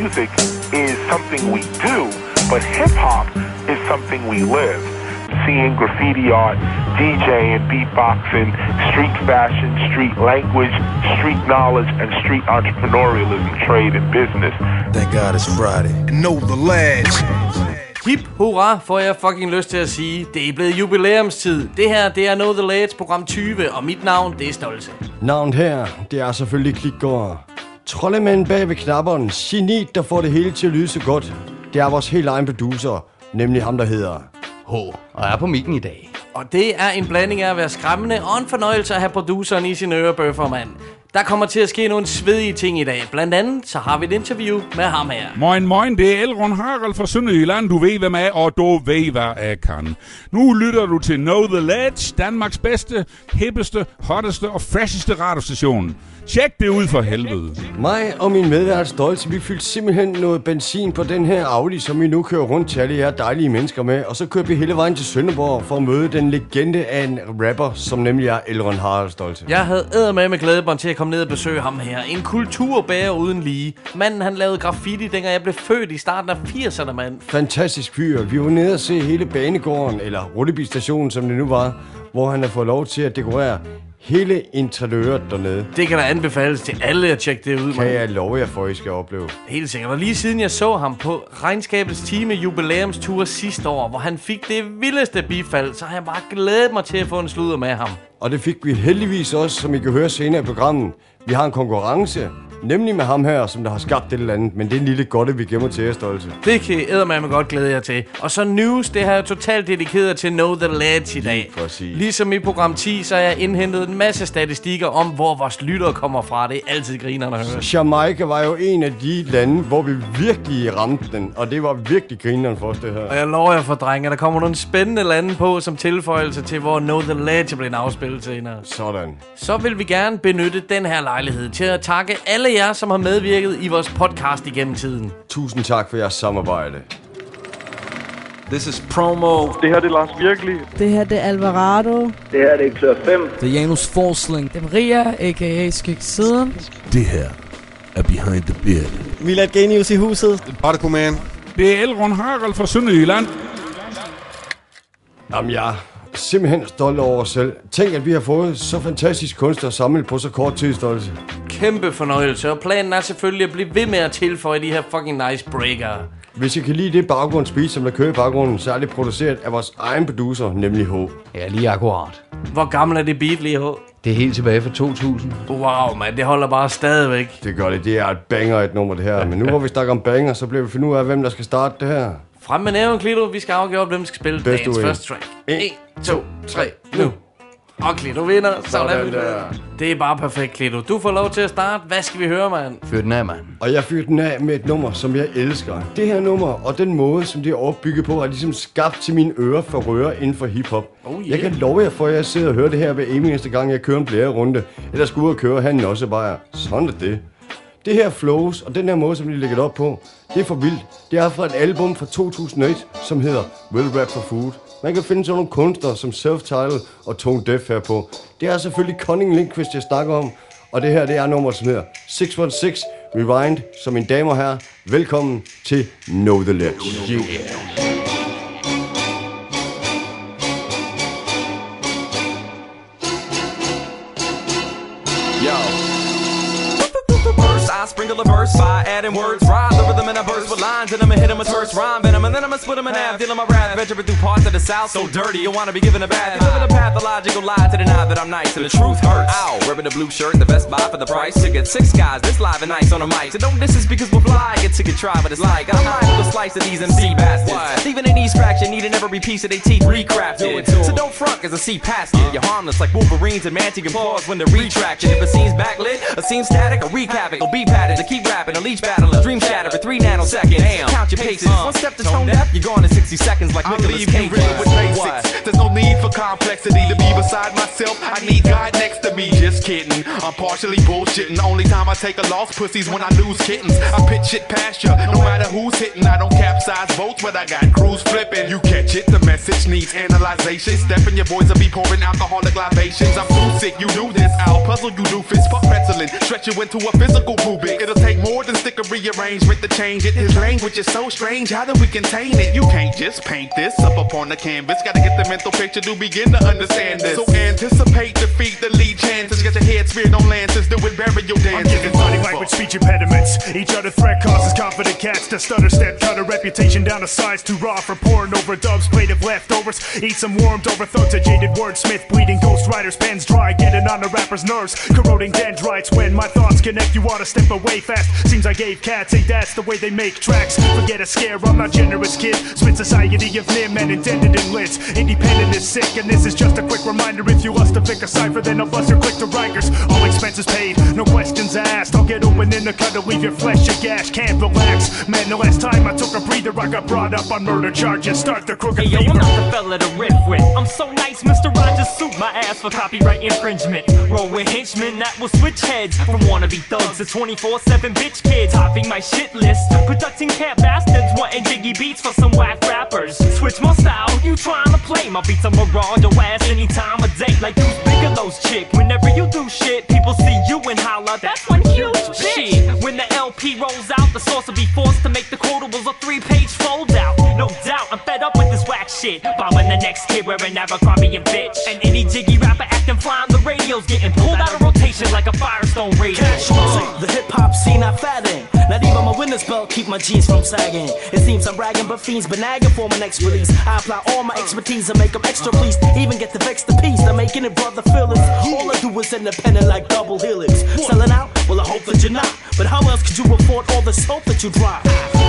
music is something we do, but hip hop is something we live. Seeing graffiti art, DJing, beatboxing, street fashion, street language, street knowledge, and street entrepreneurialism, trade, and business. Thank God it's Friday. And Know the lads. Hip hurra, får jeg fucking lyst til at sige. Det er blevet jubilæumstid. Det her, det er Know The Lads program 20, og mit navn, det er Stolte. Navnet her, det er selvfølgelig Klikgård. Troldemanden bag ved knapperen, geni, der får det hele til at lyde så godt. Det er vores helt egen producer, nemlig ham, der hedder... H. Og er på mikken i dag. Og det er en blanding af at være skræmmende og en fornøjelse at have produceren i sin ørebøffer, mand. Der kommer til at ske nogle svedige ting i dag. Blandt andet så har vi et interview med ham her. Moin, moin, det er Elrond Harald fra Sønderjylland. Du ved, hvem jeg er, og du ved, hvad jeg kan. Nu lytter du til Know The Ledge, Danmarks bedste, hippeste, hotteste og fresheste radiostation. Tjek det ud for helvede. Mig og min medvært Stolte, vi fyldte simpelthen noget benzin på den her Audi, som vi nu kører rundt til alle jer dejlige mennesker med. Og så kører vi hele vejen til Sønderborg for at møde den legende af en rapper, som nemlig er Elrond Harald Stolte. Jeg havde æder med med glædebånd til at komme ned og besøge ham her. En kulturbærer uden lige. Manden han lavede graffiti, dengang jeg blev født i starten af 80'erne, mand. Fantastisk fyr. Vi var nede og se hele banegården, eller rutebilstationen, som det nu var, hvor han har fået lov til at dekorere hele interiøret dernede. Det kan da anbefales til alle at tjekke det ud, Kan mand. jeg love jer for, I skal opleve. Helt sikkert. Og lige siden jeg så ham på regnskabets time jubilæumstur sidste år, hvor han fik det vildeste bifald, så har jeg bare glædet mig til at få en sludder med ham. Og det fik vi heldigvis også, som I kan høre senere i programmet. Vi har en konkurrence, nemlig med ham her, som der har skabt et eller andet. Men det er en lille godte, vi gemmer til jer, Stolte. Det kan med godt glæde jer til. Og så news, det har jeg totalt dedikeret til Know The Lads i dag. præcis. Ligesom i program 10, så har jeg indhentet en masse statistikker om, hvor vores lyttere kommer fra. Det er altid grinerne at høre. Jamaica var jo en af de lande, hvor vi virkelig ramte den. Og det var virkelig grineren for os, det her. Og jeg lover jer for drenge, der kommer nogle spændende lande på som tilføjelse til, hvor Know The Ledge bliver afspillet senere. Sådan. Så vil vi gerne benytte den her lejlighed til at takke alle jer, som har medvirket i vores podcast igennem tiden. Tusind tak for jeres samarbejde. This is promo. Det her det er Lars Virkelig. Det her, det er Alvarado. Det her det er Klør 5. Det er Janus Forsling. Det er Maria, a.k.a. Skik Siden. Det her er Behind the Beard. Milad Genius i huset. Particle Man. Det er Elrond Harald fra Sønderjylland. Jamen, jeg er simpelthen stolt over os selv. Tænk, at vi har fået så fantastisk kunst at samle på så kort tid, Stolte. Kæmpe fornøjelse, og planen er selvfølgelig at blive ved med at tilføje de her fucking nice breaker. Hvis I kan lide det baggrundsbeat, som der kører i baggrunden, så er det produceret af vores egen producer, nemlig H. Ja, lige akkurat. Hvor gammel er det beat lige H? Det er helt tilbage fra 2000. Wow, man, det holder bare stadigvæk. Det gør det. Det er et banger et nummer, det her. Men nu hvor vi snakker om banger, så bliver vi finde ud af, hvem der skal starte det her. Frem med næven, Klito. Vi skal afgøre, hvem der skal spille Bedste dagens første track. En, 1, 2, 3, nu. Og Klito vinder. Sådan, Sådan er vi der. Det er bare perfekt, Klito. Du får lov til at starte. Hvad skal vi høre, mand? Fyr den af, mand. Og jeg fyrte den af med et nummer, som jeg elsker. Det her nummer og den måde, som det er opbygget på, er ligesom skabt til mine ører for røre inden for hiphop. Oh, yeah. Jeg kan love jer for, at jeg sidder og hører det her hver eneste gang, jeg kører en blærerunde. Eller skal ud og køre han også bare. Sådan er det. Det her flows og den her måde, som de lægger det op på, det er for vildt. Det er fra et album fra 2001, som hedder Will Rap for Food. Man kan finde sådan nogle kunstnere som Self-Title og Tone Def her på. Det er selvfølgelig Conning Lindqvist, jeg snakker om. Og det her, det er nummer, som hedder 616 Rewind. Så mine damer og herrer, velkommen til Know The Ledge. Yeah. Sprinkle a verse by adding words, rhyme rhythm and I burst with lines, and I'ma hit 'em with first rhyme. Venom, and then I'ma split 'em in half, dealing my rap, venturing through parts of the south, so dirty, you wanna be given a bath, living a pathological lie to deny that I'm nice, and the truth hurts. Ow, ripping the blue shirt, the best buy for the price, ticket six guys, this live and nice on the mic, so don't diss us because we're fly, get and try, but it's like, I'm liable to slice of these MC bastards, even in these scratch, you need in every piece of their teeth recrafted, so don't front, cause I see past it, you're harmless like Wolverines and Mantic claws when they're retracted, if it seems backlit, a seem static, a recap it, will be padded, to keep rapping, a leech battler, dream shatter three nanoseconds, damn, count your paces, uh, one step to tone deaf, you're gone in 60 seconds like leave you Cage. real with basics. There's no need for complexity to be beside myself. I need God next to me just kidding. I'm partially bullshitting. Only time I take a loss, pussies when I lose kittens. I pitch it past ya, no matter who's hitting. I don't capsize boats, but I got crews flipping. You catch it, the message needs analyzation. Stepping, your boys will be pouring alcoholic libations. I'm too sick, you do this. I'll puzzle you doofus. Fuck pretzeling, stretch you into a physical boobic. It'll take more than sticker rearrangement to change it. His language is so strange, how do we contain it? You can't just paint this up upon the canvas. Gotta get the mental picture to begin to understand this. So anticipate defeat, the lead chances. Get your head speared on lances, do it burial I'm dances. giving body language speech impediments. Each other threat causes confident cats to stutter step, cut a reputation down to size too raw for pouring over dubs, plate of leftovers. Eat some warmed over thugs, a jaded wordsmith, bleeding ghost riders, pens dry, getting on the rapper's nerves, corroding dendrites. When my thoughts connect, you ought to step away fast. Seems I gave cats, ain't that's the way they make tracks. Forget a scare, I'm not generous, kid. Spit society of nim and intended in lids. Independent is sick, and this is just a quick reminder. If you lust to pick a cipher, then I'll bust your click to Rikers. All expenses paid, no questions asked. I'll get open in the cut to leave your flesh a gash. Can't relax. Man, the last time I took a breather, I got brought up on murder charges. Start the crooked Hey yo, fever. I'm not the fella to riff with. I'm so nice, Mr. Rogers suit my ass for copyright infringement. Roll with henchmen that will switch heads from wannabe thugs to 24/7 bitch kids. Hopping my shit list, producing cat bastards wanting jiggy beats for some whack rappers. Switch my style, you trying to play my beats? I'm around your ass any time of day, like Deuce Bigelow's chick. Whenever you do shit, people see you and holla. That's one huge shit. When the LP rolls out, the source will be forced to make the quotables a three-page fold out. No doubt, I'm fed up with this whack shit. Bombing the next kid wearing Abercrombie and bitch. And any jiggy rapper acting fly on the radio's getting pulled out of rotation like a Firestone radio. The hip hop scene I fathom. Not even my winner's belt keep my jeans from sagging. It seems I'm bragging, but fiends been nagging for my next release. I apply all my expertise and make them extra pleased. Even get the vex the piece, they're making it brother feelings. All I do is independent like double helix. Selling out? Well, I hope that you're not. But how else could you afford all the soap that you drop?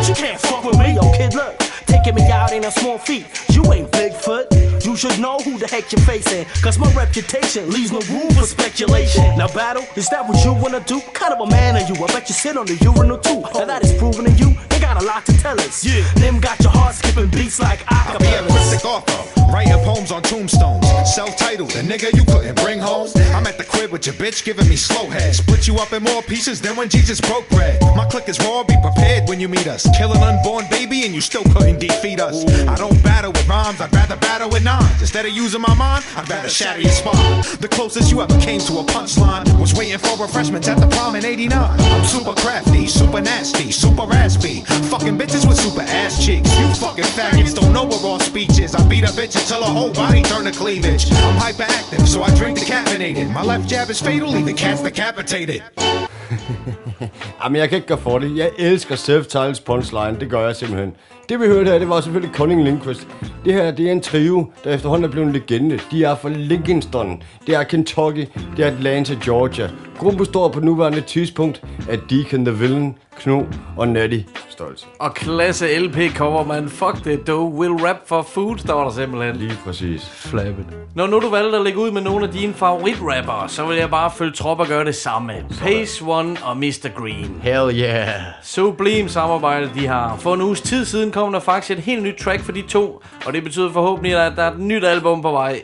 You can't fuck with me, yo kid, look. Taking me out ain't a small feat. You ain't Bigfoot. You should know who the heck you're facing. Cause my reputation leaves no room for speculation. Now, battle, is that what you wanna do? Kind of a man are you? I bet you sit on the urinal too. Now that is proven in you. Got a lot to tell us. Yeah. Them got your heart skipping beats like acapellas. cryptic author, writing poems on tombstones. Self-titled, the nigga you couldn't bring home. I'm at the crib with your bitch giving me slow head. Split you up in more pieces than when Jesus broke bread. My clique is raw, be prepared when you meet us. Kill an unborn baby and you still couldn't defeat us. I don't battle with rhymes, I'd rather battle with nines. Instead of using my mind, I'd rather shatter your spine. The closest you ever came to a punchline was waiting for refreshments at the prom in 89. I'm super crafty, super nasty, super raspy. Fucking bitches with super ass cheeks. You fucking faggots don't know what raw speech is. I beat a bitch until her whole body turn to cleavage. I'm hyperactive, so I drink decaffeinated. My left jab is fatal, leaving cats decapitated. Jamen, jeg kan ikke gøre for det. Jeg elsker self-titles punchline. Det gør jeg simpelthen. Det vi hørte her, det var selvfølgelig Cunning Lindquist. Det her, det er en trio, der efterhånden er blevet en legende. De er fra Lincolnston, det er Kentucky, det er Atlanta, Georgia. Gruppen består på nuværende tidspunkt af Deacon the Villain, Kno og Natty Stolz. Og klasse LP cover, man. Fuck det, do. Will rap for food, står der simpelthen. Lige præcis. Flabbet. Når nu du valgte at lægge ud med nogle af dine favoritrappere, så vil jeg bare følge trop og gøre det samme. Pace One og Mr. Green. Hell yeah. Sublime samarbejde, de har. For en uges tid siden kom der faktisk et helt nyt track for de to, og det betyder forhåbentlig, at der er et nyt album på vej.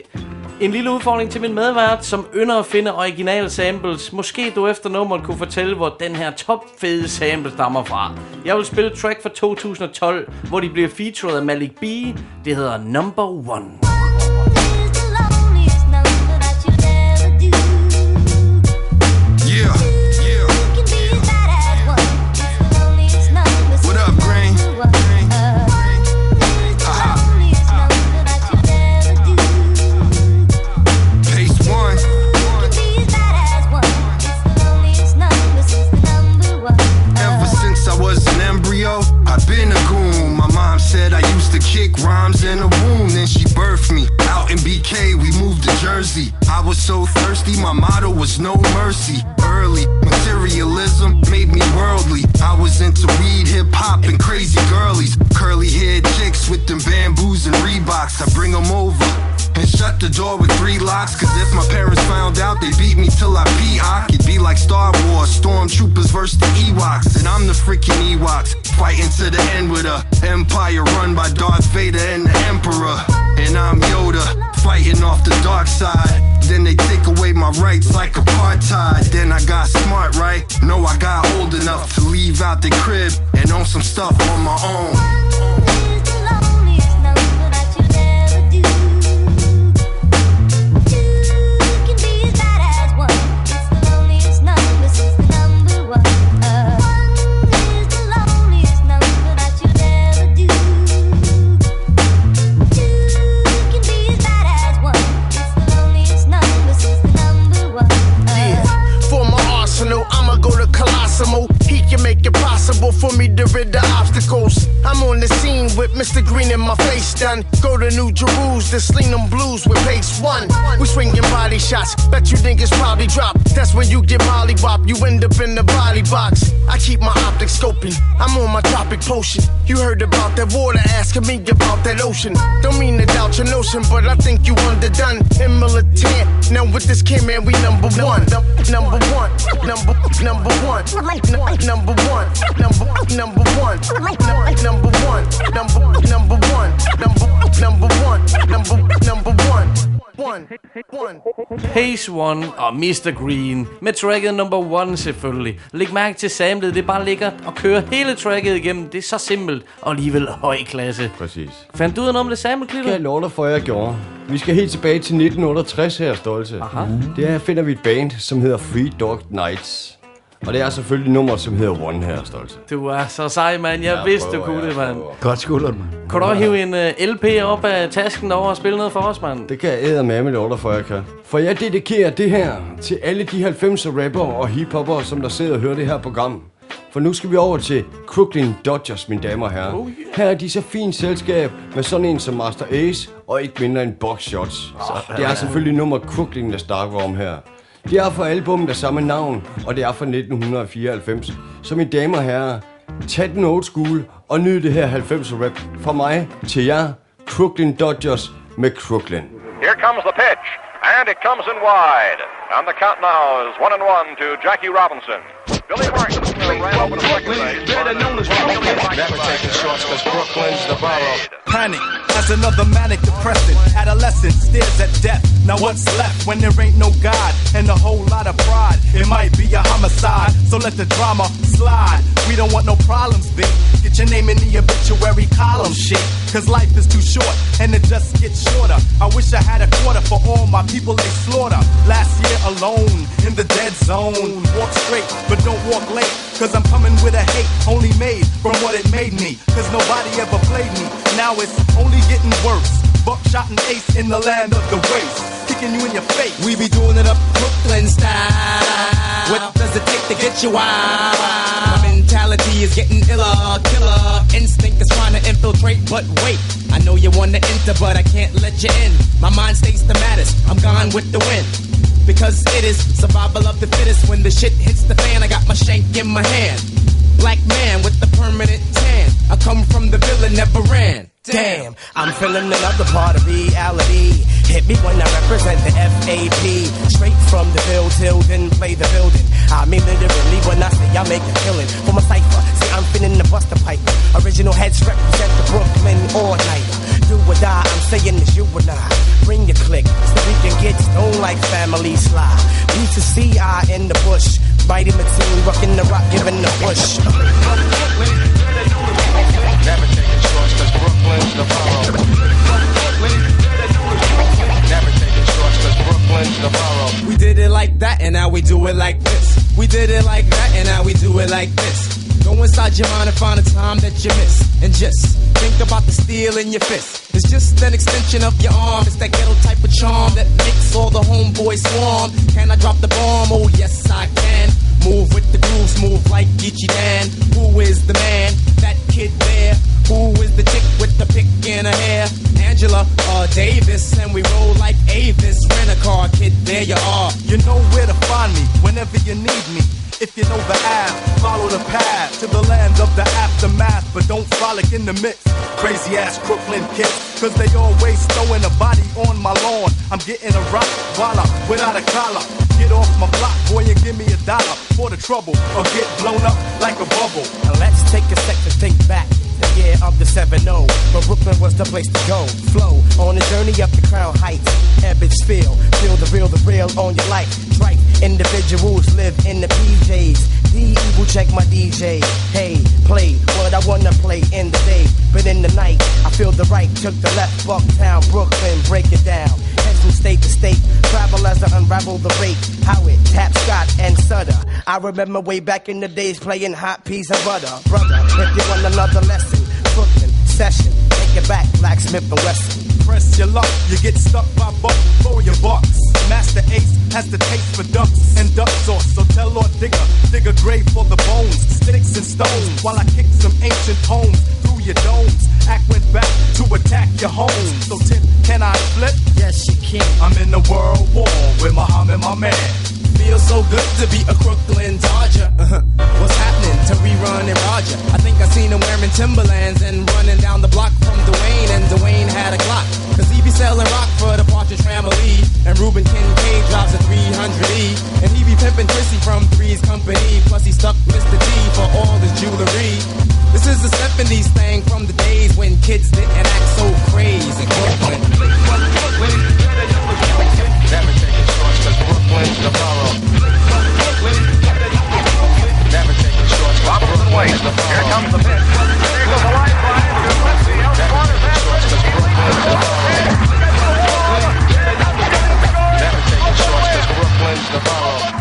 En lille udfordring til min medvært, som ynder at finde originale samples. Måske du efter nummeret kunne fortælle, hvor den her topfede sample stammer fra. Jeg vil spille track fra 2012, hvor de bliver featured af Malik B. Det hedder Number One. Jerusalem, to sling them blues with pace one. We swinging body shots, bet you niggas probably drop. That's when you get molly wop, you end up in the body box. I keep my optics scoping, I'm on my tropic potion. You heard about that water, asking me about that ocean. Don't mean to doubt your notion, but I think you underdone. In militant, now with this kid, man, we number one. Number one, number number one, Num- number one, number one, number one, Num- number one, number one, number one, number number one, number number one. One, one. Pace One og Mr. Green med tracket number one selvfølgelig. Læg mærke til samlet, det bare ligger og kører hele tracket igennem. Det er så simpelt og alligevel høj klasse. Præcis. Fandt du ud af noget om det sample, Kan jeg love dig for, at jeg gjorde. Vi skal helt tilbage til 1968 her, Stolte. Aha. Det her finder vi et band, som hedder Free Dog Nights. Og det er selvfølgelig nummeret, som hedder One her, Stolte. Du er så sej, mand. Jeg Jeg vidste, du kunne det, mand. Godt skulderen, mand. Kunne du også hive en uh, LP op af tasken over og spille noget for os, mand? Det kan jeg æde med dig for, jeg kan. For jeg dedikerer det her til alle de 90'er rapper og hiphopper, som der sidder og hører det her program. For nu skal vi over til Crooklyn Dodgers, mine damer og herrer. Oh, Her er de så fint selskab med sådan en som Master Ace og ikke mindre end Box Shots. Så det er selvfølgelig nummer Crooklyn, der snakker om her. Det er fra albumet af samme navn, og det er fra 1994. Så mine damer og herrer, tag den old school og nyd det her 90'er rap fra mig til jer, Crooklyn Dodgers med Crooklyn. Here comes the pitch, and it comes in wide. And the count now is one and one to Jackie Robinson. Billy Martin ran over second base. Better known as Never taking shorts cause Brooklyn's the borough. Panic as another manic depressant. Adolescent stares at death. Now what's left when there ain't no God and a whole lot of pride? It might be a homicide, so let the drama slide. We don't want no problems, big. Get your name in the obituary column, shit. Cause life is too short and it just gets shorter. I wish I had a quarter for all my people they slaughter. Last year alone in the dead zone. Walk straight, but don't walk late. Cause I'm coming with a hate only made from what it made me. Cause nobody ever played me. Now it's only getting worse. Buckshot and ace in the land of the waste. Kicking you in your face. We be doing it up Brooklyn style. What does it take to get you wild? My mentality is getting iller, killer. Instinct is trying to infiltrate, but wait. I know you wanna enter, but I can't let you in. My mind stays the maddest. I'm gone with the wind. Because it is survival of the fittest. When the shit hits the fan, I got my shank in my hand. Black man with the permanent tan. I come from the villa, never ran. Damn, I'm feeling another part of reality. Hit me when I represent the FAP. Straight from the bill till then play the building. I mean literally when I say I make a killing. For my cipher, see I'm finna the buster pipe. Original heads represent the Brooklyn all night. Do or die, I'm saying it's you and I. Bring your click so we can get stoned like family slide. B to C, I in the bush. Biting the team, rocking the rock, giving the push. Brooklyn's the borough. We did it like that and now we do it like this. We did it like that and now we do it like this. Go inside your mind and find a time that you miss. And just think about the steel in your fist. It's just an extension of your arm. It's that ghetto type of charm that makes all the homeboys swarm. Can I drop the bomb? Oh, yes, I can. Move with the grooves, move like Geechee Dan. Who is the man? That kid there. Who is the chick with the pick in her hair? Angela uh, Davis, and we roll like Avis. Rent a car, kid, there you are. You know where to find me whenever you need me. If you know the app, follow the path to the land of the aftermath, but don't frolic in the mix. Crazy ass Brooklyn kids, cause they always throwing a body on my lawn. I'm getting a rock voila without a collar. Get off my block, boy, and give me a dollar for the trouble, or get blown up like a bubble. Now let's take a sec to think back. The year of the 7 0. But Brooklyn was the place to go. Flow on a journey up the crown heights. Ebbets feel, feel the real, the real on your life. Tripe individuals live in the PJs. The evil check my DJ. Hey, play what I wanna play in the day. But in the night, I feel the right, took the left, Bucktown, Brooklyn, break it down. From state to state, travel as I unravel the rate. How it tap Scott and Sutter. I remember way back in the days playing hot peas and butter. Brother, if you want another lesson, Brooklyn session, take it back, Blacksmith and Wesson. Press your luck, you get stuck by buck for your bucks. Master Ace has the taste for ducks and duck sauce. So tell Lord Digger, dig a grave for the bones, sticks and stones. While I kick some ancient homes through your domes. Act went back to attack your home. So Yes, you can. I'm in the world war with Muhammad, my man. Feels so good to be a Crooklyn Dodger. Uh-huh. What's happening to rerun and Roger? I think I seen him wearing Timberlands and running down the block from Dwayne, and Dwayne had a Glock. Cause he be selling rock for the Partridge Family. And Ruben Kincaid drops a 300E. And he be pimping Chrissy from Three's Company. Plus he stuck Mr. T for all his jewelry. This is the 70s thing from the days when kids didn't act so crazy. Brooklyn to Borough. Never taking shorts. Robinson waits. Here comes the pitch. There goes the line drive Never taking shorts.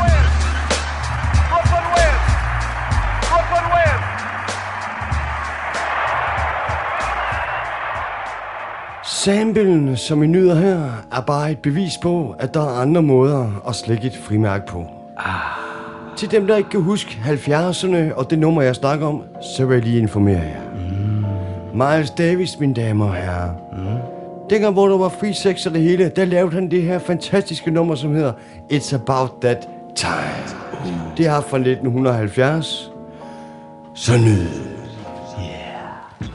Samplen, som I nyder her, er bare et bevis på, at der er andre måder at slække et frimærke på. Ah. Til dem, der ikke kan huske 70'erne og det nummer, jeg snakker om, så vil jeg lige informere jer. Mm. Miles Davis, mine damer og herrer. Mm. Dengang, hvor der var free sex og det hele, der lavede han det her fantastiske nummer, som hedder It's About That Time. Uh. Det er fra 1970. Så nyd.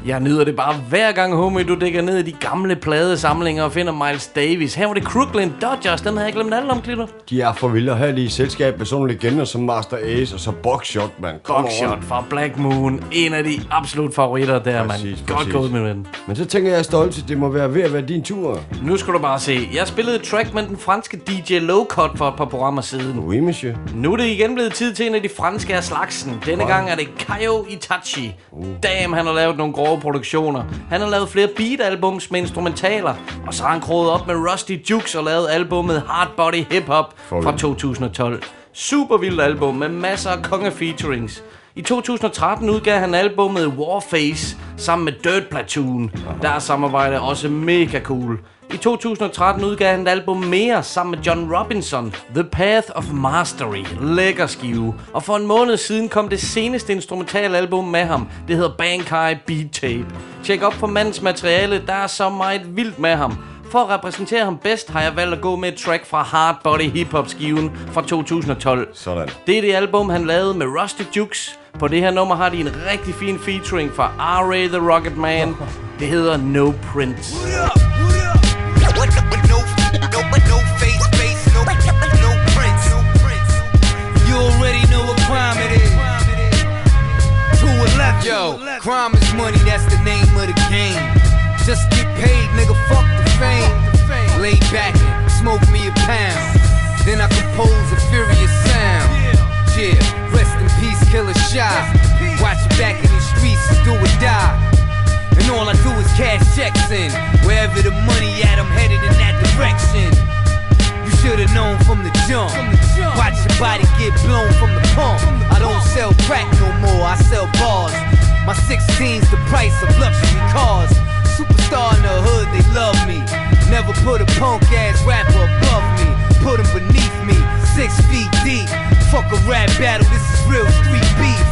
Jeg nyder det bare hver gang, homie, du dækker ned i de gamle pladesamlinger og finder Miles Davis. Her var det Crooklyn Dodgers, den havde jeg glemt alle om, Klitter. De er for vilde at have lige i selskab med sådan legender som Master Ace og så Buckshot, man. Buckshot fra Black Moon. En af de absolut favoritter der, Præcis, mand. Godt gået, min ven. Men så tænker jeg stolt, at det må være ved at være din tur. Nu skal du bare se. Jeg spillede et track med den franske DJ Low Cut for et par programmer siden. Oui, monsieur. Nu er det igen blevet tid til en af de franske af slagsen. Denne Wow. gang er det Kaio Itachi. Damn, han har lavet nogle grove produktioner. Han har lavet flere beat-albums med instrumentaler. Og så har han kroget op med Rusty Jukes og lavet albumet Hard Body Hip Hop fra vildt. 2012. Super vildt album med masser af konge-featurings. I 2013 udgav han albumet Warface sammen med Dirt Platoon. Der er samarbejde også mega cool. I 2013 udgav han et album mere sammen med John Robinson, The Path of Mastery, lækker skive. Og for en måned siden kom det seneste instrumentalalbum med ham, det hedder Bankai Beat Tape. Tjek op på mandens materiale, der er så meget vildt med ham. For at repræsentere ham bedst har jeg valgt at gå med et track fra Hard Body Hip Hop skiven fra 2012. Sådan. Det er det album, han lavede med Rusty Jukes. På det her nummer har de en rigtig fin featuring fra R.A. The Rocket Man. Det hedder No Prince. You crime is money, that's the name of the game. Just get paid, nigga, fuck the fame. Lay back smoke me a pound. Then I compose a furious sound. Yeah, rest in peace, killer shot. Watch your back in these streets, do or die. And all I do is cash checks in. Wherever the money at, I'm headed in that direction. You should've known from the jump. Watch your body get blown from the pump. I don't sell crack no more, I sell bars. My 16's the price of luxury cars. Superstar in the hood, they love me. Never put a punk ass rapper above me. Put him beneath me, six feet deep. Fuck a rap battle, this is real street beef.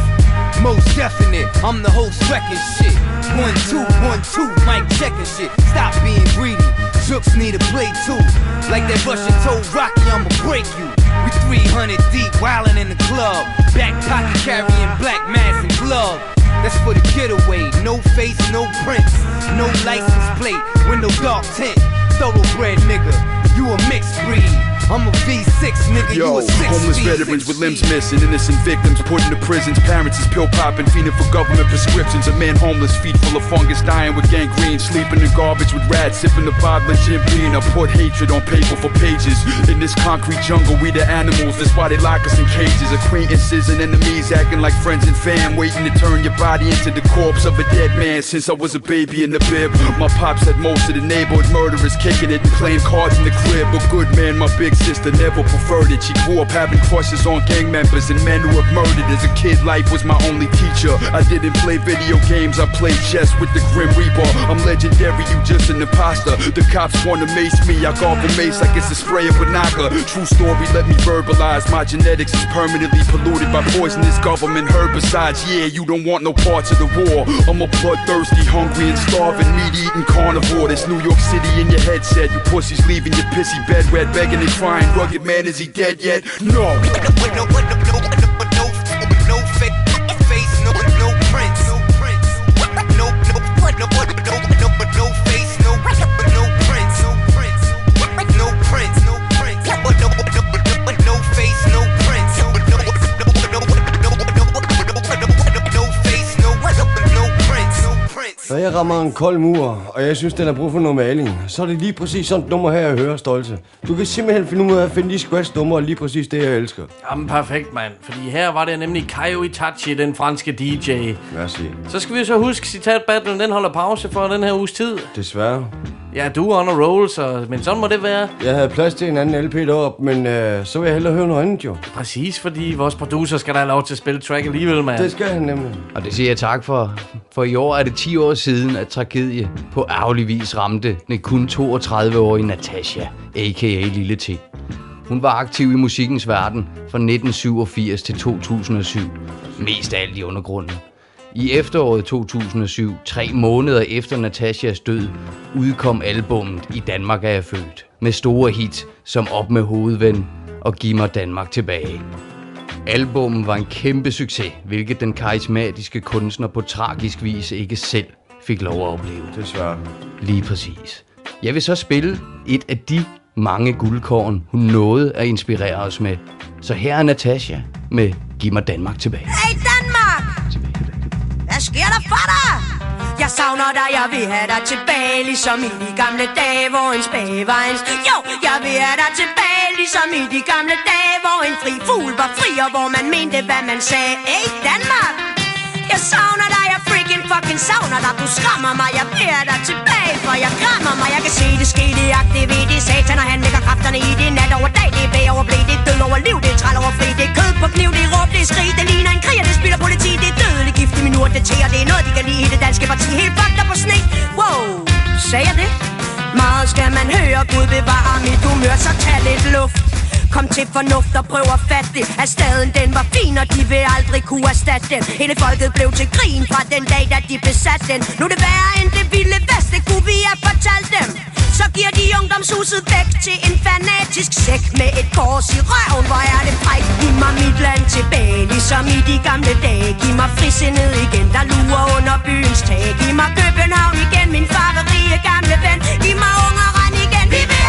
Most definite, I'm the host wrecking shit. One, two, one, two, mic checking shit. Stop being greedy. Jooks need a play too. Like that Russian told Rocky, I'ma break you. We 300 deep, wildin' in the club. Back pocket carrying black mask and glove. That's for the getaway. No face, no prints. No license plate, window dark tint. Thoroughbred nigga, you a mixed breed. I'm a V6, nigga, you Yo, a six homeless feet. veterans with limbs missing, innocent victims put into prisons. Parents is pill popping, fiending for government prescriptions. A man homeless, feet full of fungus, dying with gangrene, sleeping in garbage with rats, sipping the bottle of Jim Beam. I put hatred on paper for pages. In this concrete jungle, we the animals. That's why they lock us in cages. Acquaintances and enemies acting like friends and fam, waiting to turn your body into the corpse of a dead man. Since I was a baby in the bib, my pops had most of the neighborhood murderers kicking it and playing cards in the crib. A good man, my big sister never preferred it. She grew up having crushes on gang members and men who have murdered. As a kid, life was my only teacher. I didn't play video games, I played chess with the Grim Reaper. I'm legendary, you just an imposter. The cops wanna mace me, I golf a mace like it's a spray of Banaka. True story, let me verbalize. My genetics is permanently polluted by poisonous government herbicides. Yeah, you don't want no parts of the war. I'm a bloodthirsty, hungry, and starving, meat eating carnivore. This New York City in your headset. You pussies leaving your pissy bed wet, begging and crying. Rugged man, is he dead yet? No. No jeg rammer en kold mur, og jeg synes, den har brug for noget maling, så er det lige præcis sådan et nummer her, jeg hører, Stolte. Du kan simpelthen finde ud af at finde de scratch numre lige præcis det, jeg elsker. Jamen perfekt, mand. Fordi her var det nemlig Kaio Itachi, den franske DJ. Merci. Så skal vi så huske, citat battlen, den holder pause for den her uges tid. Desværre. Ja, du er on a roll, så, men sådan må det være. Jeg havde plads til en anden LP deroppe, men øh, så vil jeg hellere høre noget andet, jo. Præcis, fordi vores producer skal da have lov til at spille track alligevel, mand. Det skal han nemlig. Og det siger jeg tak for. For i år er det 10 år siden, at tragedie på ærgerlig vis ramte den kun 32-årige Natasha, a.k.a. Lille T. Hun var aktiv i musikkens verden fra 1987 til 2007. Mest af alt i undergrunden. I efteråret 2007, tre måneder efter Natashas død, udkom albummet I Danmark er jeg født. Med store hits som Op med hovedven og Giv mig Danmark tilbage. Albummet var en kæmpe succes, hvilket den karismatiske kunstner på tragisk vis ikke selv fik lov at opleve. Desværre. Lige præcis. Jeg vil så spille et af de mange guldkorn, hun nåede at inspirere os med. Så her er Natasha med Giv mig Danmark tilbage. Hey Danmark! Hvad sker der for dig? Jeg savner dig, jeg vil have dig tilbage Ligesom i de gamle dage, hvor en spage var en Jo, jeg vil have dig tilbage Ligesom i de gamle dage, hvor en fri fugl var fri Og hvor man mente, hvad man sagde Hey Danmark! Jeg savner dig, fucking savner dig Du skræmmer mig, jeg beder dig tilbage For jeg krammer mig, jeg kan se det ske Det aktivere, det satan Og han lægger kræfterne i det nat over dag. Det er bag over blæ, det er død over liv Det er træl over fri, det er kød på kniv Det er råb, det er skrig, det ligner en krig Og det spiller politi, det er dødelig gift i min urt Det tæer, det er noget, de kan lide i det danske parti. Helt fucked på sne. Wow, sagde jeg det? Meget skal man høre, Gud bevare mit humør Så tag lidt luft. Kom til fornuft og prøv at fatte det. At staden den var fin, og de vil aldrig kunne erstatte den. Hele folket blev til grin fra den dag, da de besatte den. Nu er det værre end det vilde vest, det kunne vi have fortalt dem. Så giver de ungdomshuset væk til en fanatisk sæk Med et kors i røven, hvor er det fræk Giv mig mit land tilbage, ligesom i de gamle dage. Giv mig frisindet igen, der lurer under byens tag. Giv mig København igen, min farverige gamle ven. Giv mig unger igen, vi vil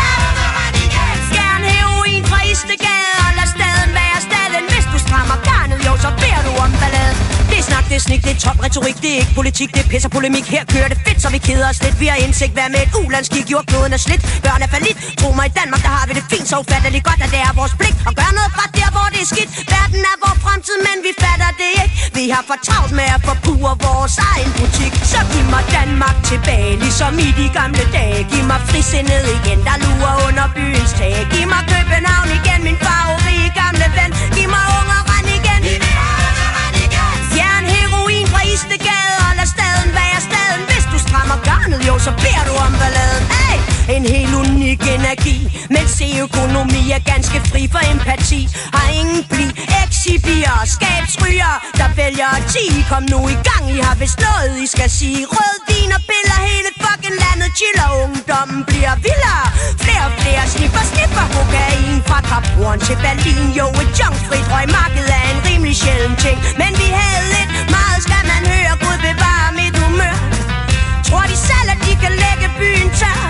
heroin gade Og lad staden være staden. Hvis du strammer garnet, jo, så beder du om ballade. Det snak, det er snik, det er top retorik Det er ikke politik, det er pisser polemik. Her kører det fedt, så vi keder os lidt. Vi har indsigt, hvad med et ulandskig? Gjort kloden er slidt, børn er falit Tro mig, i Danmark, der har vi det fint Så ufatteligt godt, at det er vores pligt Og gøre noget fra der, hvor det er skidt. Verden er vores fremtid, men vi fatter det ikke. Vi har for travlt med at forpure vores egen butik. Så giv mig Danmark tilbage Ligesom i de gamle dage. Giv mig frisindet igen, der lurer under byens tag. Giv mig København igen, min favorit gamle ven. Giv mig unger strammer garnet, jo, så beder du om balladen. Hey! En helt unik energi mens økonomi er ganske fri for empati. Har ingen pli, Exibier, skabsryger Der vælger at 10 Kom nu i gang, I har vist noget I skal sige. Rød vin og piller Hele fucking landet chiller. Ungdommen bliver vildere. Flere og flere sniffer, sniffer Kokain. Fra Kaphorn til Berlin Jo, et junkfrit røgmarked er en rimelig sjælden ting. Men vi havde lidt Meget skal man høre Tror de selv, at de kan lægge byen tør.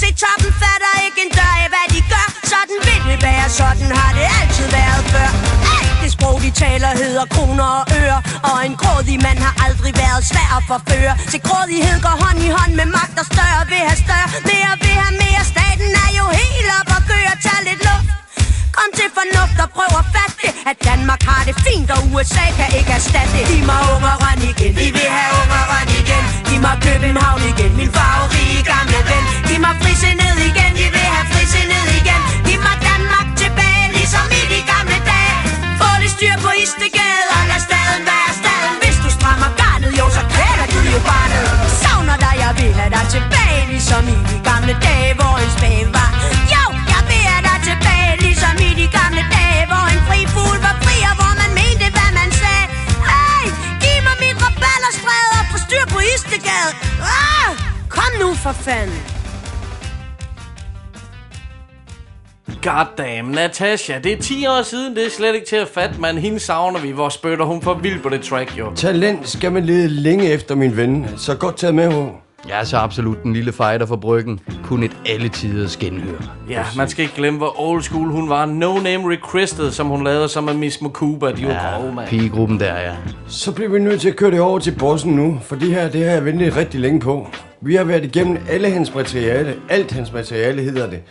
Se toppen fatter ikke en dør af, hvad de gør. Sådan vil det være sådan har det altid været før. Alt det sprog de taler hedder kroner og øre. Og en grådig mand har aldrig været svær at forføre. Se, grådighed går hånd i hånd med magt og større Vil have større, mere vil have mere. Staten er jo helt op og gør, tag lidt luft. Kom til fornuft og prøv at fatte det At Danmark har det fint, og USA kan ikke erstatte det. Giv mig ungeren igen, vi vil have ungeren igen. Giv mig København igen, min farverige gamle ven. Giv mig frisindet igen, vi vil have frisindet igen. Giv mig Danmark tilbage, ligesom i de gamle dage. Få det styr på Istegade, og lad staden være staden. Hvis du strammer garnet, jo så kvæler du jo barnet. Savner dig, jeg vil have dig tilbage, ligesom i de gamle dage, hvor en spæge var. Jeg Istegade ah, Kom nu for fanden Goddamn, Natasha, det er 10 år siden, det er slet ikke til at fatte, man. Hende savner vi, hvor spytter hun for vildt på det track, jo. Talent skal man lede længe efter, min ven. Så godt taget med, ho. Jeg er så absolut den lille fighter for bryggen. Kun et alle tiders genhør. Ja, man skal ikke glemme, hvor old school hun var. No Name Requested, som hun lavede som med Miss Makuba. De var ja, grove, mand. Pigegruppen der, ja. Så bliver vi nødt til at køre det over til bossen nu, for det her, det har jeg ventet rigtig længe på. Vi har været igennem alle hans materiale, alt hans materiale hedder det.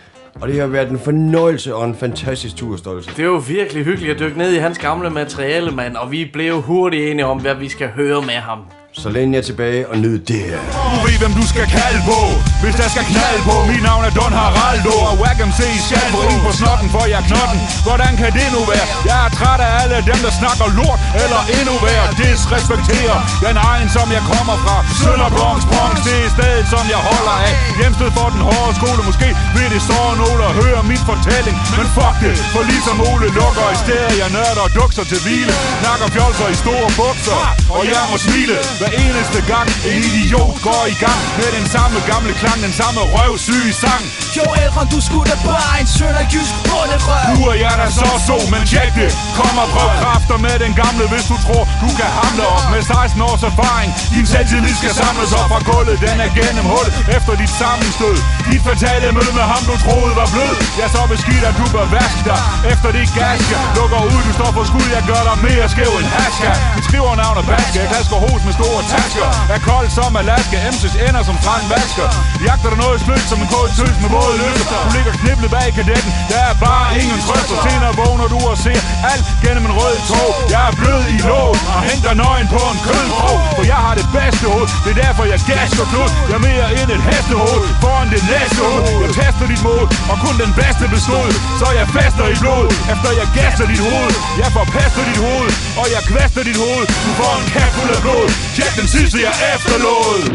Og det har været en fornøjelse og en fantastisk turstolse. Det er jo virkelig hyggeligt at dykke ned i hans gamle materiale, mand. Og vi blev hurtigt enige om, hvad vi skal høre med ham. Så læn jer tilbage og nyd det her. Du ved, hvem du skal kalde på, hvis der skal knald på. Mit navn er Don Haraldo, og Wackham C. skal ind på snotten, for jeg knotten. Hvordan kan det nu være? Jeg er træt af alle dem, der snakker lort, eller endnu værre. Disrespekterer den egen, som jeg kommer fra. Sønder Bronx, det er stedet, som jeg holder af. Hjemsted for den hårde skole, måske vil det så nogle og høre min fortælling. Men fuck det, for ligesom Ole lukker i stedet, jeg nørder og dukser til hvile. Snakker fjolser i store bukser, og jeg må smile. Hver eneste gang en idiot går i gang Med den samme gamle klang, den samme røvsyge sang. Jo, Elron, du skulle da bare en sønderjysk bunderøv Nu er jeg da så så, men tjek det. Kom og prøv kræfter med den gamle, hvis du tror Du kan hamle op med 16 års erfaring. Din selvtillid skal samles op fra gulvet Den er gennem hul efter dit sammenstød. Dit fatale møde med ham, du troede var blød. Jeg så beskidt, at du bør vaske dig. Efter dit gaske Lukker ud, du står for skud. Jeg gør dig mere skæv end haska. Mit skriver navn er Baske. Jeg klasker hos med store tasker. Er kold som Alaska. MC's ender som Frank Vasker. Jagter der noget slødt som en kold tøs med våde løfter Du ligger kniblet bag kadetten. Der er bare ingen trøst. Og senere vågner du og ser alt gennem en rød tog Jeg er blød i låg Og henter nøgen på en kødkrog For jeg har det bedste hoved. Det er derfor jeg gasker klud Jeg er mere end et hestehoved Foran det næste hoved. Jeg tester dit mod Og kun den bedste bestod. Så jeg fester i blod Efter jeg gasser dit hoved. Jeg forpester dit hoved Og jeg kvæster dit hoved. Du får en kæft fuld af blod. Tjek den sidste jeg efterlod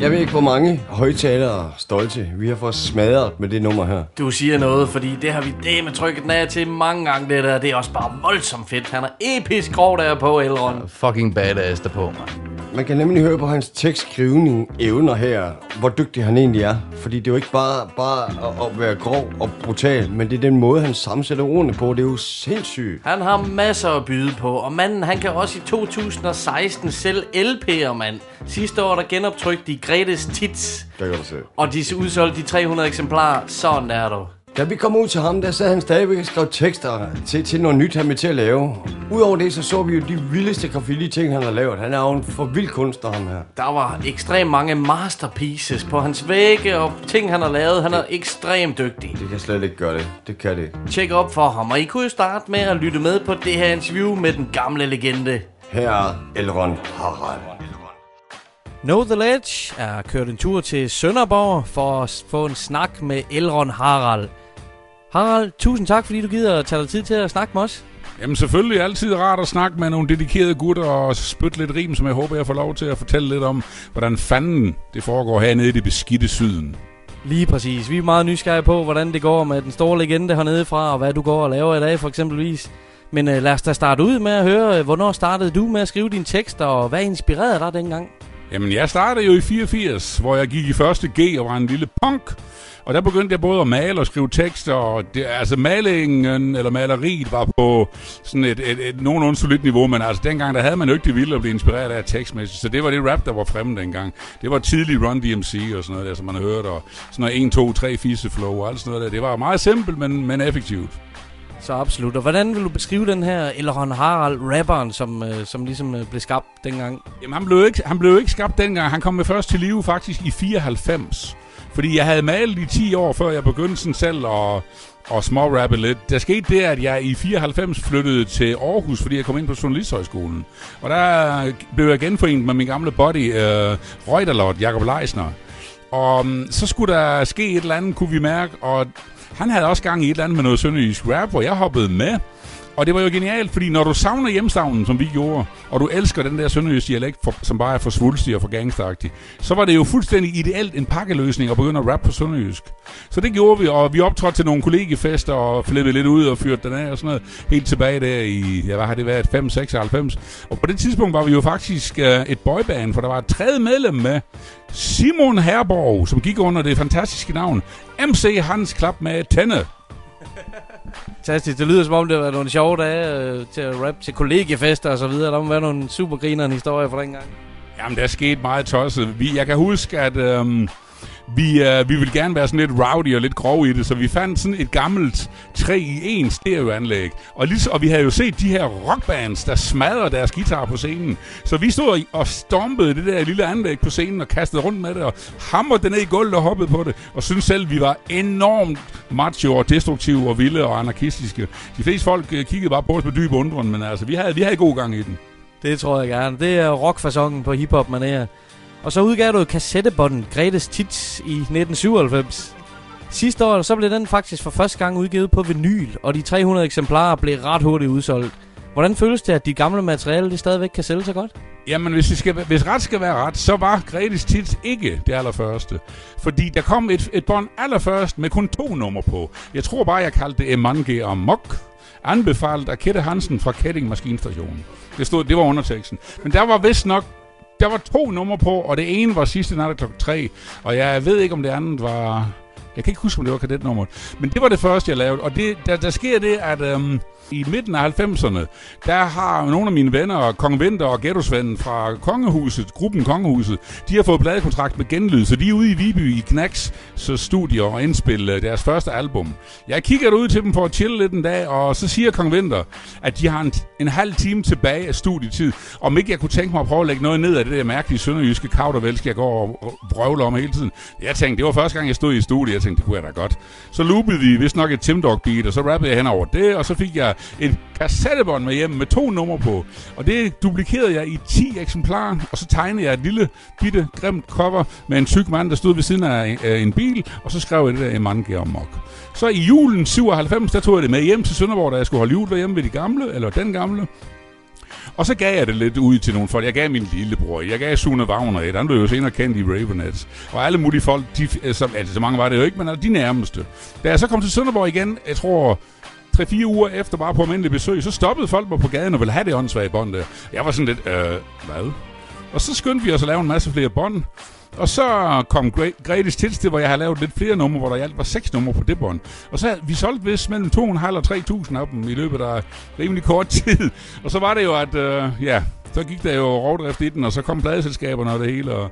Jeg ved ikke, hvor mange højtalere stolte vi har fået smadret med det nummer her. Du siger noget, fordi det har vi det med trykket den af til mange gange, det der. Det er også bare voldsomt fedt. Han er episk grov der på, Elrond. Fucking badass der på, mand. Man kan nemlig høre på hans tekstskrivning evner her, hvor dygtig han egentlig er. Fordi det er jo ikke bare, bare at, at være grov og brutal, men det er den måde, han sammensætter ordene på. Det er jo sindssygt. Han har masser at byde på, og manden han kan også i 2016 sælge LP'er, mand. Sidste år der genoptrykte de Gretes Tits, Der kan du se. og de udsolgte de 300 eksemplarer. Sådan er du. Da vi kom ud til ham, der sad han stadigvæk og skrev tekster til, til noget nyt, han vil til at lave. Udover det, så så vi jo de vildeste graffiti-ting, han har lavet. Han er jo en for vild kunstner, ham her. Der var ekstremt mange masterpieces på hans vægge og ting, han har lavet. Han er ekstremt dygtig. Det kan slet ikke gøre det. Det kan det. Tjek op for ham, og I kunne jo starte med at lytte med på det her interview med den gamle legende. Her er Elrond Harald. Know The Ledge er kørt en tur til Sønderborg for at få en snak med Elrond Harald. Harald, tusind tak, fordi du gider at tage dig tid til at snakke med os. Jamen selvfølgelig altid rart at snakke med nogle dedikerede gutter og spytte lidt rim, som jeg håber, jeg får lov til at fortælle lidt om, hvordan fanden det foregår hernede i det beskidte syden. Lige præcis. Vi er meget nysgerrige på, hvordan det går med den store legende hernede fra, og hvad du går og laver i dag, for eksempelvis. Men øh, lad os da starte ud med at høre, øh, hvornår startede du med at skrive dine tekster, og hvad inspirerede dig dengang? Jamen, jeg startede jo i 84, hvor jeg gik i første G og var en lille punk. Og der begyndte jeg både at male og skrive tekster, og det, altså malingen eller maleriet var på sådan et, et, et nogenlunde solidt niveau, men altså dengang, der havde man jo ikke det vilde at blive inspireret af tekstmæssigt, så det var det rap, der var fremme dengang. Det var tidlig Run DMC og sådan noget der, som man har hørt, og sådan noget 1, 2, 3 fisse flow og alt sådan noget der. Det var meget simpelt, men, men effektivt. Så absolut. Og hvordan vil du beskrive den her Elron Harald, rapperen, som, øh, som ligesom øh, blev skabt dengang? Jamen, han blev, ikke, han blev ikke skabt dengang. Han kom med først til live faktisk i 94. Fordi jeg havde malet i 10 år, før jeg begyndte sådan selv at, at smårappe lidt. Der skete det, at jeg i 94 flyttede til Aarhus, fordi jeg kom ind på Journalisthøjskolen. Og der blev jeg genforenet med min gamle buddy, øh, Reuterlot, Jakob Leisner. Og um, så skulle der ske et eller andet, kunne vi mærke, og han havde også gang i et eller andet med noget sønderjysk rap, hvor jeg hoppede med. Og det var jo genialt, fordi når du savner hjemstavnen, som vi gjorde, og du elsker den der sønderjysk dialekt, for, som bare er for svulstig og for gangsteragtig, så var det jo fuldstændig ideelt en pakkeløsning at begynde at rappe på sønderjysk. Så det gjorde vi, og vi optrådte til nogle kollegefester og flippede lidt ud og fyrte den af og sådan noget. Helt tilbage der i, ja, hvad har det været, 5, 96. Og på det tidspunkt var vi jo faktisk uh, et boyband, for der var et tredje medlem med, Simon Herborg, som gik under det fantastiske navn MC Hans Klap med Tænde. Fantastisk. Det lyder som om, det har været nogle sjove dage øh, til at rap til kollegiefester og så videre. Der må være nogle supergrinerende historier fra dengang. Jamen, der er sket meget tosset. Vi, jeg kan huske, at Øh, vi, øh, vi vil gerne være sådan lidt rowdy og lidt grov i det, så vi fandt sådan et gammelt 3 i 1 stereoanlæg. Og, lige, og vi havde jo set de her rockbands, der smadrer deres guitar på scenen. Så vi stod og stompede det der lille anlæg på scenen og kastede rundt med det og hamrede det ned i gulvet og hoppede på det. Og synes selv, vi var enormt macho og destruktive og vilde og anarkistiske. De fleste folk øh, kiggede bare på os med dyb undren, men altså, vi havde, vi havde god gang i den. Det tror jeg gerne. Det er rockfasongen på hiphop manér. Og så udgav du kassettebånden Gretes Tits i 1997. Sidste år så blev den faktisk for første gang udgivet på vinyl, og de 300 eksemplarer blev ret hurtigt udsolgt. Hvordan føles det, at de gamle materialer det stadigvæk kan sælge så godt? Jamen, hvis, det skal, hvis ret skal være ret, så var Gretes Tits ikke det allerførste. Fordi der kom et, et bånd allerførst med kun to numre på. Jeg tror bare, jeg kaldte det Emange og Mok. Anbefalet af Kette Hansen fra Ketting Maskinstationen. Det, stod, det var underteksten. Men der var vist nok der var to numre på, og det ene var sidste nat klokken 3, og jeg ved ikke, om det andet var... Jeg kan ikke huske, om det var kadetnummeret. Men det var det første, jeg lavede. Og det, der, der sker det, at øhm, i midten af 90'erne, der har nogle af mine venner, Kong Vinter og Ghetto fra Kongehuset, gruppen Kongehuset, de har fået pladekontrakt med Genlyd, så de er ude i Viby i Knacks så studier og indspille øh, deres første album. Jeg kigger ud til dem for at chille lidt en dag, og så siger Kong Vinter, at de har en, en halv time tilbage af studietid. Om ikke jeg kunne tænke mig at prøve at lægge noget ned af det der mærkelige sønderjyske kaudervælsk, jeg går og brøvler om hele tiden. Jeg tænkte, det var første gang, jeg stod i studiet, jeg tænkte, det kunne jeg da godt. Så loopede vi vist nok et Tim Dog beat, og så rappede jeg hen over det, og så fik jeg et kassettebånd med hjem med to numre på. Og det duplikerede jeg i 10 eksemplarer, og så tegnede jeg et lille, bitte, grimt cover med en tyk mand, der stod ved siden af øh, en bil, og så skrev jeg det der Emange og Mok. Så i julen 97, der tog jeg det med hjem til Sønderborg, da jeg skulle holde jul derhjemme ved de gamle, eller den gamle. Og så gav jeg det lidt ud til nogle folk. Jeg gav min lillebror, jeg gav Sune Wagner et. Han blev jo senere kendt i Ravenets. Og alle mulige folk, de, øh, som, altså så mange var det jo ikke, men de nærmeste. Da jeg så kom til Sønderborg igen, jeg tror 3-4 uger efter bare på almindelig besøg, så stoppede folk mig på gaden og ville have det åndssvage bånd der. Jeg var sådan lidt, øh, hvad? Og så skyndte vi os at lave en masse flere bånd. Og så kom Gretes Tits til, hvor jeg har lavet lidt flere numre, hvor der i alt var seks numre på det bånd. Og så vi solgte vist mellem 2.500 og 3.000 af dem i løbet af rimelig kort tid. Og så var det jo, at øh, ja, så gik der jo rovdrift i den, og så kom pladeselskaberne og det hele, og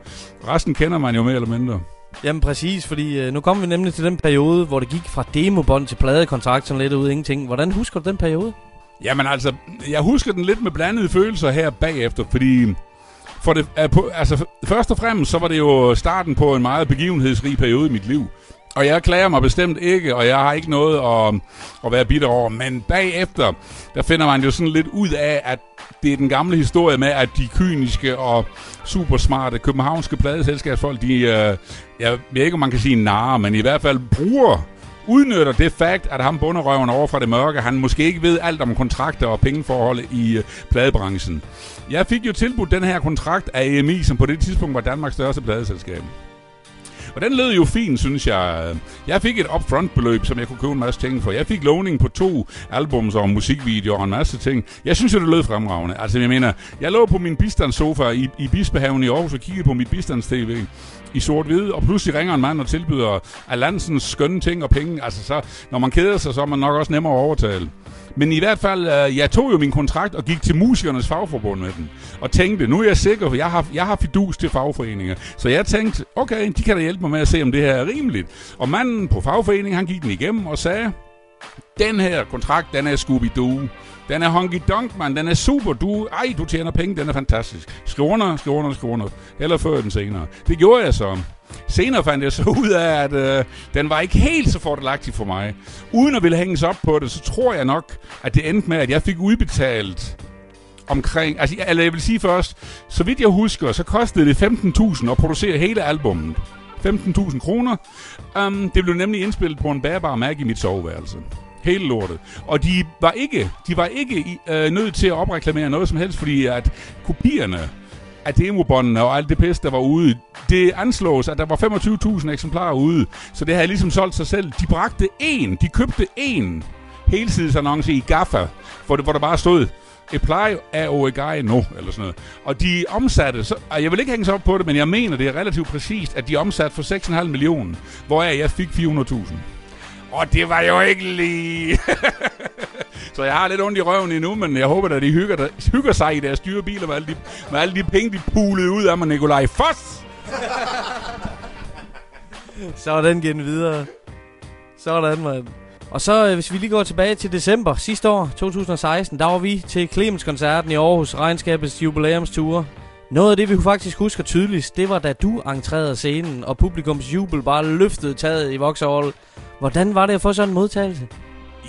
resten kender man jo mere eller mindre. Jamen præcis, fordi øh, nu kommer vi nemlig til den periode, hvor det gik fra demobånd til pladekontrakt, sådan lidt ud ingenting. Hvordan husker du den periode? Jamen altså, jeg husker den lidt med blandede følelser her bagefter, fordi for det, altså, først og fremmest så var det jo starten på en meget begivenhedsrig periode i mit liv. Og jeg klager mig bestemt ikke, og jeg har ikke noget at, at være bitter over. Men bagefter, der finder man jo sådan lidt ud af, at det er den gamle historie med, at de kyniske og supersmarte københavnske pladeselskabsfolk, de, øh, jeg ved ikke, om man kan sige narer, men i hvert fald bruger udnytter det fakt, at ham bunderøven over fra det mørke, han måske ikke ved alt om kontrakter og pengeforhold i øh, pladebranchen. Jeg fik jo tilbudt den her kontrakt af EMI, som på det tidspunkt var Danmarks største pladeselskab. Og den lød jo fint, synes jeg. Jeg fik et upfront beløb, som jeg kunne købe en masse ting for. Jeg fik lovning på to albums og musikvideoer og en masse ting. Jeg synes jo, det lød fremragende. Altså, jeg mener, jeg lå på min bistandssofa i, i Bispehaven i Aarhus og kiggede på mit bistands-tv i sort-hvid, og pludselig ringer en mand og tilbyder Alansens skønne ting og penge. Altså, så, når man keder sig, så er man nok også nemmere at overtale. Men i hvert fald, øh, jeg tog jo min kontrakt og gik til musikernes fagforbund med den. Og tænkte, nu er jeg sikker, for jeg har, jeg har fidus til fagforeninger. Så jeg tænkte, okay, de kan da hjælpe mig med at se, om det her er rimeligt. Og manden på fagforeningen, han gik den igennem og sagde, den her kontrakt, den er Scooby-Doo. Den er honky donk, man. Den er super. Du, ej, du tjener penge. Den er fantastisk. Skriv under, skriv under, skriv under. Eller før den senere. Det gjorde jeg så. Senere fandt jeg så ud af, at øh, den var ikke helt så fordelagtig for mig. Uden at ville hænges op på det, så tror jeg nok, at det endte med, at jeg fik udbetalt omkring... Altså, eller jeg vil sige først, så vidt jeg husker, så kostede det 15.000 at producere hele albummet. 15.000 kroner. Um, det blev nemlig indspillet på en bærbar Mac i mit soveværelse. Hele lortet. Og de var ikke, de var ikke i, øh, nødt til at opreklamere noget som helst, fordi at kopierne af demobåndene og alt det pis, der var ude, det anslås, at der var 25.000 eksemplarer ude. Så det havde ligesom solgt sig selv. De bragte en, de købte en helsidesannonce i Gaffa, hvor, det, hvor der bare stod, apply af OEGI nu, eller sådan noget. Og de omsatte, så, og jeg vil ikke hænge sig op på det, men jeg mener, det er relativt præcist, at de omsatte for 6,5 millioner, hvoraf jeg fik 400.000. Og det var jo ikke lige... så jeg har lidt ondt i røven endnu, men jeg håber, at de hygger, der, hygger sig i deres dyre biler med alle, de, med alle de penge, de pulede ud af mig, Nikolaj Foss! Så den videre. Sådan, mand. Og så, øh, hvis vi lige går tilbage til december sidste år, 2016, der var vi til Clemens-koncerten i Aarhus, regnskabets jubilæumsture. Noget af det, vi faktisk husker tydeligst, det var da du entrerede scenen, og publikums jubel bare løftede taget i Vauxhall. Hvordan var det at få sådan en modtagelse?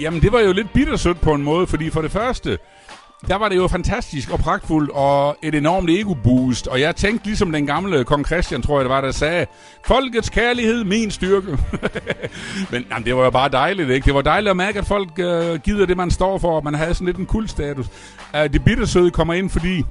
Jamen, det var jo lidt bittersødt på en måde, fordi for det første, der var det jo fantastisk og pragtfuldt og et enormt ego-boost. Og jeg tænkte ligesom den gamle kong Christian, tror jeg det var, der sagde, folkets kærlighed, min styrke. Men jamen, det var jo bare dejligt, ikke? Det var dejligt at mærke, at folk øh, gider det, man står for, og man havde sådan lidt en kultstatus. Uh, det bittersøde kommer ind, fordi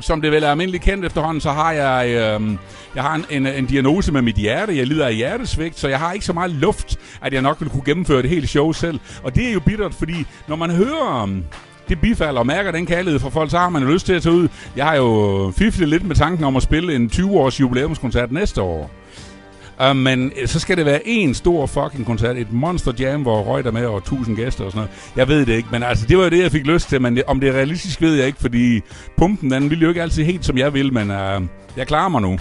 som det vel er almindeligt kendt efterhånden, så har jeg, øh, jeg har en, en, en diagnose med mit hjerte. Jeg lider af hjertesvigt, så jeg har ikke så meget luft, at jeg nok vil kunne gennemføre det hele show selv. Og det er jo bittert, fordi når man hører um, det bifalder og mærker den kærlighed fra folk, så har man jo lyst til at tage ud. Jeg har jo fiflet lidt med tanken om at spille en 20-års jubilæumskoncert næste år. Uh, men øh, så skal det være en stor fucking koncert, et monster jam, hvor Røg der med og 1000 gæster og sådan noget. Jeg ved det ikke, men altså, det var jo det, jeg fik lyst til, men det, om det er realistisk, ved jeg ikke, fordi pumpen, den ville jo ikke altid helt, som jeg vil, men uh, jeg klarer mig nu.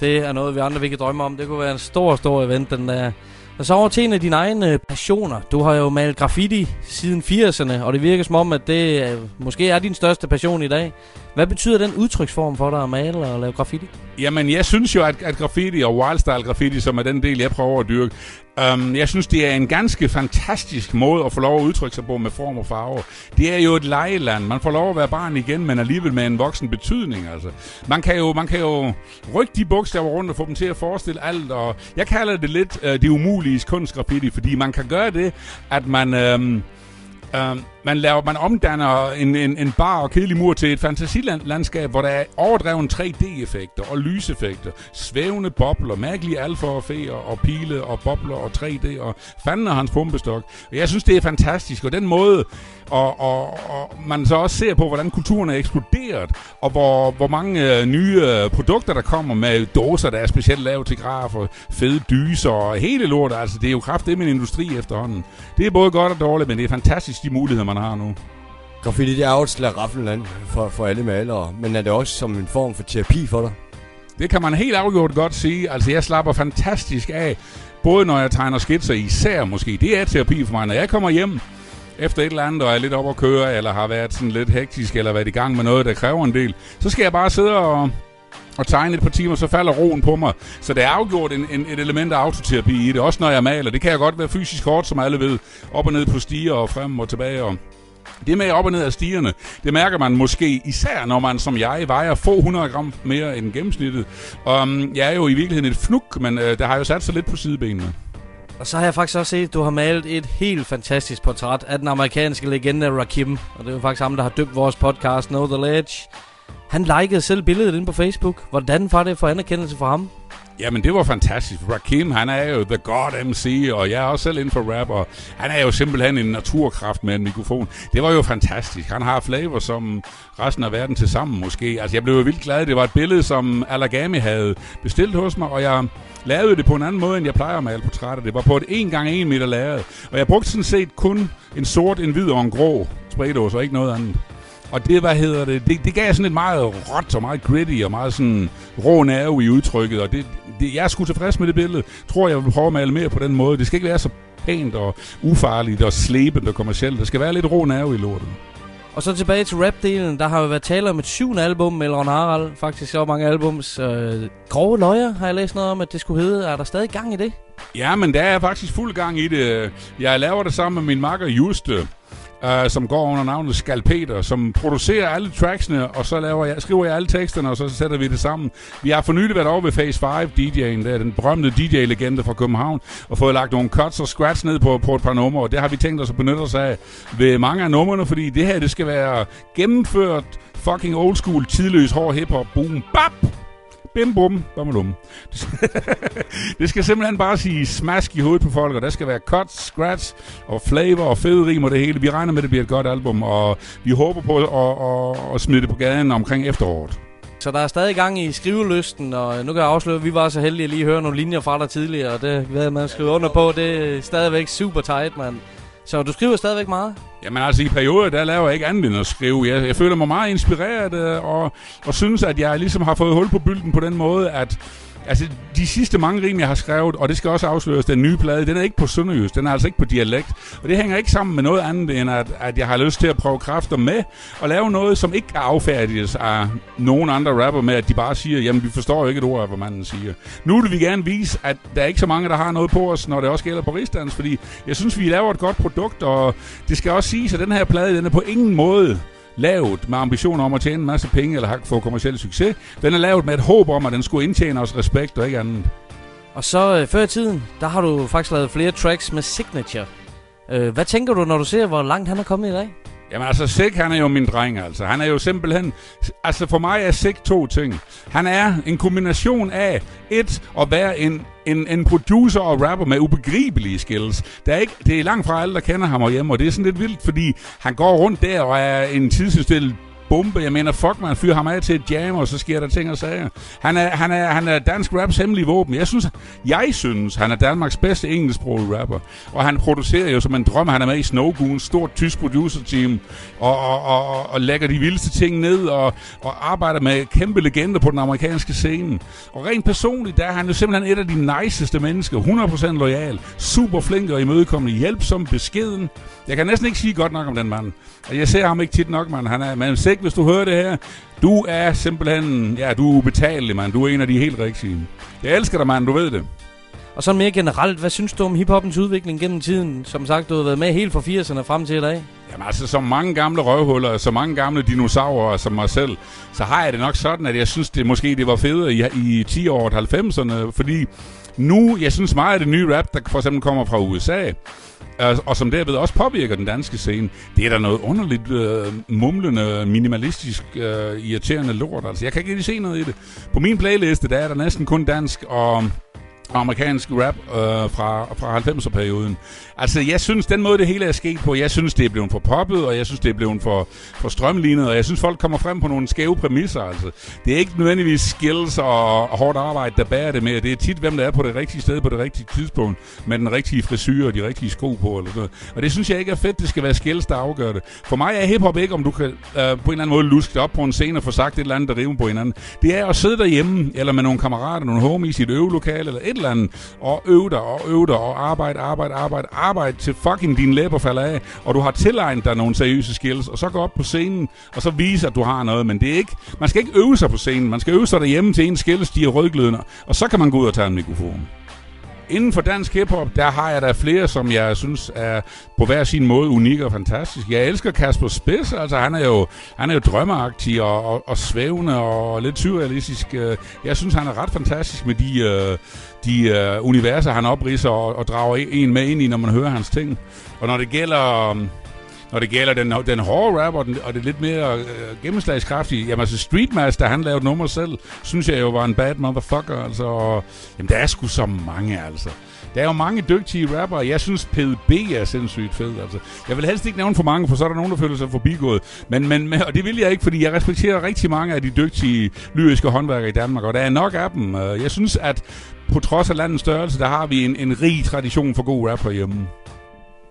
Det er noget, vi andre vi kan drømme om. Det kunne være en stor, stor event, den der. Og så over til en af dine egne øh, passioner. Du har jo malet graffiti siden 80'erne, og det virker som om, at det øh, måske er din største passion i dag. Hvad betyder den udtryksform for dig at male og lave graffiti? Jamen, jeg synes jo, at, at graffiti og wildstyle graffiti, som er den del, jeg prøver at dyrke, øhm, jeg synes, det er en ganske fantastisk måde at få lov at udtrykke sig på med form og farver. Det er jo et lejeland. Man får lov at være barn igen, men alligevel med en voksen betydning. Altså. Man, kan jo, man kan jo rykke de bogstaver rundt og få dem til at forestille alt. Og jeg kalder det lidt øh, det umulige kunstgraffiti, fordi man kan gøre det, at man... Øhm, øhm, man, laver, man omdanner en, en, en bar og kedelig mur til et fantasilandskab, hvor der er overdreven 3D-effekter og lyseffekter, svævende bobler, mærkelige alfa og feer og pile og bobler og 3D og fanden og hans pumpestok. Jeg synes, det er fantastisk, og den måde, og, og, og man så også ser på, hvordan kulturen er eksploderet, og hvor, hvor mange øh, nye øh, produkter, der kommer med dåser, der er specielt lavet til graf, og fede dyser og hele lortet. Altså, det er jo kraft, det med en industri efterhånden. Det er både godt og dårligt, men det er fantastisk, de muligheder, man har nu. Graffiti det er jo et slaraffenland for, for alle malere, men er det også som en form for terapi for dig? Det kan man helt afgjort godt sige. Altså, jeg slapper fantastisk af, både når jeg tegner skitser, især måske. Det er terapi for mig. Når jeg kommer hjem efter et eller andet, og er lidt op at køre, eller har været sådan lidt hektisk, eller været i gang med noget, der kræver en del, så skal jeg bare sidde og, og tegne et par timer, så falder roen på mig. Så det er afgjort en, en, et element af autoterapi i det, også når jeg maler. Det kan jeg godt være fysisk hårdt, som alle ved. Op og ned på stiger og frem og tilbage. Og det med op og ned af stigerne, det mærker man måske især, når man som jeg vejer få 100 gram mere end gennemsnittet. Um, jeg er jo i virkeligheden et fnuk, men øh, det har jo sat sig lidt på sidebenene. Og så har jeg faktisk også set, at du har malet et helt fantastisk portræt af den amerikanske legende Rakim. Og det er jo faktisk ham, der har døbt vores podcast Know The Ledge. Han likede selv billedet inde på Facebook. Hvordan var det for anerkendelse for ham? Jamen, det var fantastisk. Rakim, han er jo the god MC, og jeg er også selv inden for rap, og han er jo simpelthen en naturkraft med en mikrofon. Det var jo fantastisk. Han har flavor som resten af verden til sammen måske. Altså, jeg blev jo vildt glad. Det var et billede, som Alagami havde bestilt hos mig, og jeg lavede det på en anden måde, end jeg plejer at male portrætter. Det var på et 1 gange 1 meter lavet, og jeg brugte sådan set kun en sort, en hvid og en grå spraydåse, og ikke noget andet. Og det, hvad hedder det, det, det gav sådan et meget råt og meget gritty og meget sådan rå nerve i udtrykket, og det, det, jeg er sgu tilfreds med det billede. Tror jeg vil prøve at male mere på den måde. Det skal ikke være så pænt og ufarligt og slæbende og kommercielt. Der skal være lidt rå nerve i lortet. Og så tilbage til rap-delen. Der har jo været tale om et syvende album med Ron Harald. Faktisk så mange albums. Øh, Grove Løjer har jeg læst noget om, at det skulle hedde. Er der stadig gang i det? Ja, men der er faktisk fuld gang i det. Jeg laver det sammen med min makker Juste, øh, som går under navnet Skalpeter, som producerer alle tracksene, og så laver jeg, skriver jeg alle teksterne, og så sætter vi det sammen. Vi har for nylig været over ved Phase 5 DJ'en, der er den berømte DJ-legende fra København, og fået lagt nogle cuts og scratch ned på, på et par numre, og det har vi tænkt os at benytte os af ved mange af numrene, fordi det her, det skal være gennemført fucking old school, tidløs, hård hiphop, boom, bap! Bim bum, bum bum. det skal simpelthen bare sige smask i hovedet på folk, og der skal være cuts, scratch og flavor og fede rim og det hele. Vi regner med, at det bliver et godt album, og vi håber på at, at, at smide det på gaden omkring efteråret. Så der er stadig gang i skrivelysten, og nu kan jeg afsløre, at vi var så heldige at lige høre nogle linjer fra dig tidligere, og det ved man skrive under på, det er stadigvæk super tight, mand. Så du skriver stadigvæk meget? Jamen altså, i perioder, der laver jeg ikke andet end at skrive. Jeg, jeg føler mig meget inspireret, øh, og, og synes, at jeg ligesom har fået hul på bylden på den måde, at Altså, de sidste mange rim, jeg har skrevet, og det skal også afsløres, den nye plade, den er ikke på sønderjysk, den er altså ikke på dialekt. Og det hænger ikke sammen med noget andet, end at, at jeg har lyst til at prøve kræfter med, og lave noget, som ikke kan affærdiges af nogen andre rapper med, at de bare siger, jamen, vi forstår jo ikke et ord af, hvad manden siger. Nu vil vi gerne vise, at der er ikke så mange, der har noget på os, når det også gælder på rigsdans, fordi jeg synes, vi laver et godt produkt, og det skal også siges, at den her plade, den er på ingen måde lavet med ambitioner om at tjene en masse penge eller få kommersiel succes. Den er lavet med et håb om, at den skulle indtjene os respekt og ikke andet. Og så øh, før i tiden, der har du faktisk lavet flere tracks med Signature. Øh, hvad tænker du, når du ser, hvor langt han er kommet i dag? Jamen altså, Sik, han er jo min dreng, altså. Han er jo simpelthen... Altså for mig er Sik to ting. Han er en kombination af et, at være en, en, en producer og rapper med ubegribelige skills. Der er ikke, det er langt fra alle, der kender ham hjemme, og det er sådan lidt vildt, fordi han går rundt der og er en tidsindstillet bombe. Jeg mener, fuck man, fyr ham af til et jam, og så sker der ting og sager. Han er, han er, han er dansk raps hemmelige våben. Jeg synes, jeg synes, han er Danmarks bedste engelsksprogede rapper. Og han producerer jo som en drøm. Han er med i Snowgoon, stort tysk producer-team, og, og, og, og lægger de vildeste ting ned, og, og arbejder med kæmpe legender på den amerikanske scene. Og rent personligt, der er han jo simpelthen et af de niceste mennesker. 100% lojal, super flink og imødekommende, hjælpsom, beskeden. Jeg kan næsten ikke sige godt nok om den mand. Jeg ser ham ikke tit nok, mand. Han er, men sikkert, hvis du hører det her, du er simpelthen, ja, du er ubetalelig, mand. Du er en af de helt rigtige. Jeg elsker dig, mand. Du ved det. Og så mere generelt, hvad synes du om hiphoppens udvikling gennem tiden? Som sagt, du har været med helt fra 80'erne frem til i dag. Jamen altså, som mange gamle røvhuller, så mange gamle dinosaurer som mig selv, så har jeg det nok sådan, at jeg synes, det måske det var federe i, i 10 år 90'erne, fordi nu, jeg synes meget af det nye rap, der for eksempel kommer fra USA, og, og som derved også påvirker den danske scene, det er der noget underligt øh, mumlende, minimalistisk, øh, irriterende lort. Altså, jeg kan ikke rigtig se noget i det. På min playliste, der er der næsten kun dansk og amerikansk rap øh, fra, fra 90'er-perioden. Altså, jeg synes, den måde, det hele er sket på, jeg synes, det er blevet for poppet, og jeg synes, det er blevet for, for strømlignet, og jeg synes, folk kommer frem på nogle skæve præmisser, altså. Det er ikke nødvendigvis skills og, og hårdt arbejde, der bærer det med. Det er tit, hvem der er på det rigtige sted på det rigtige tidspunkt, med den rigtige frisyr og de rigtige sko på, eller noget. Og det synes jeg ikke er fedt, det skal være skills, der afgør det. For mig er hiphop ikke, om du kan øh, på en eller anden måde luske op på en scene og få sagt et eller andet, der river på hinanden. Det er at sidde derhjemme, eller med nogle kammerater, nogle homies i et øvelokale, eller et eller andet, og øve dig, og øve dig, og arbejde, arbejde, arbejde, arbejde til fucking dine læber falder af, og du har tilegnet dig nogle seriøse skills, og så gå op på scenen, og så vise, at du har noget, men det er ikke, man skal ikke øve sig på scenen, man skal øve sig derhjemme til en skills, de er rødglødende, og så kan man gå ud og tage en mikrofon inden for dansk hiphop, der har jeg der flere, som jeg synes er på hver sin måde unik og fantastisk. Jeg elsker Kasper Spids, altså han er jo, han er jo drømmeagtig og, og, og svævende og lidt surrealistisk. Øh, jeg synes, han er ret fantastisk med de, øh, de øh, universer, han opriser og, og drager en med ind i, når man hører hans ting. Og når det gælder... Når det gælder den, den hårde rap og, den, og det lidt mere øh, gennemslagskraftige, jamen altså Streetmaster, han lavede nummer selv, synes jeg jo var en bad motherfucker, altså, og, jamen der er sgu så mange, altså. Der er jo mange dygtige rappere. Jeg synes, PDB er sindssygt fed. Altså. Jeg vil helst ikke nævne for mange, for så er der nogen, der føler sig forbigået. Men, men, og det vil jeg ikke, fordi jeg respekterer rigtig mange af de dygtige lyriske håndværkere i Danmark, og der er nok af dem. Øh, jeg synes, at på trods af landets størrelse, der har vi en, en rig tradition for god rap herhjemme.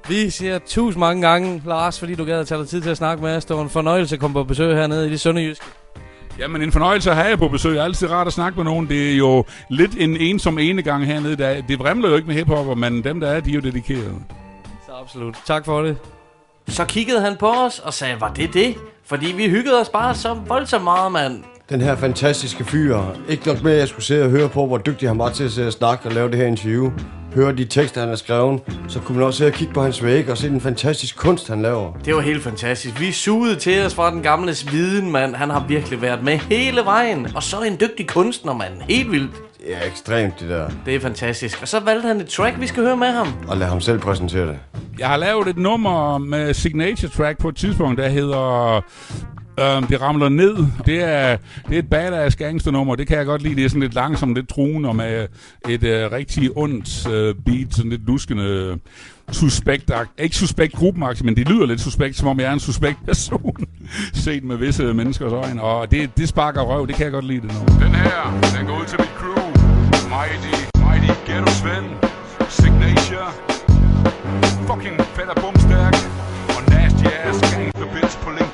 Vi siger tusind mange gange, Lars, fordi du gad at tage dig tid til at snakke med os. Det var en fornøjelse at komme på besøg hernede i det sønderjyske. Jamen, en fornøjelse at have jer på besøg. Det er altid rart at snakke med nogen. Det er jo lidt en ensom ene gang hernede. Der, det vrimler jo ikke med hiphopper, men dem, der er, de er jo dedikerede. Så absolut. Tak for det. Så kiggede han på os og sagde, var det det? Fordi vi hyggede os bare så voldsomt meget, mand. Den her fantastiske fyr. Ikke nok med, at jeg skulle sidde og høre på, hvor dygtig han var til at sidde og snakke og lave det her interview. Høre de tekster, han har skrevet. Så kunne man også sidde og kigge på hans væg og se den fantastiske kunst, han laver. Det var helt fantastisk. Vi sugede til os fra den gamle viden, mand. Han har virkelig været med hele vejen. Og så en dygtig kunstner, mand. Helt vildt. Det er ekstremt, det der. Det er fantastisk. Og så valgte han et track, vi skal høre med ham. Og lad ham selv præsentere det. Jeg har lavet et nummer med signature track på et tidspunkt, der hedder Øhm, um, det ramler ned. Det er, det er et badass gangsternummer. Det kan jeg godt lide. Det er sådan lidt langsomt, lidt truende, og med et uh, rigtig ondt uh, beat, sådan lidt luskende suspekt, ikke suspekt gruppemaktigt, men det lyder lidt suspekt, som om jeg er en suspekt person, set med visse menneskers øjne, og det, det sparker røv, det kan jeg godt lide det nu. Den her, den går ud til mit crew, Mighty, Mighty Ghetto Svend, Signature, fucking fedt og bumstærk, og nasty ass gangster bitch på link.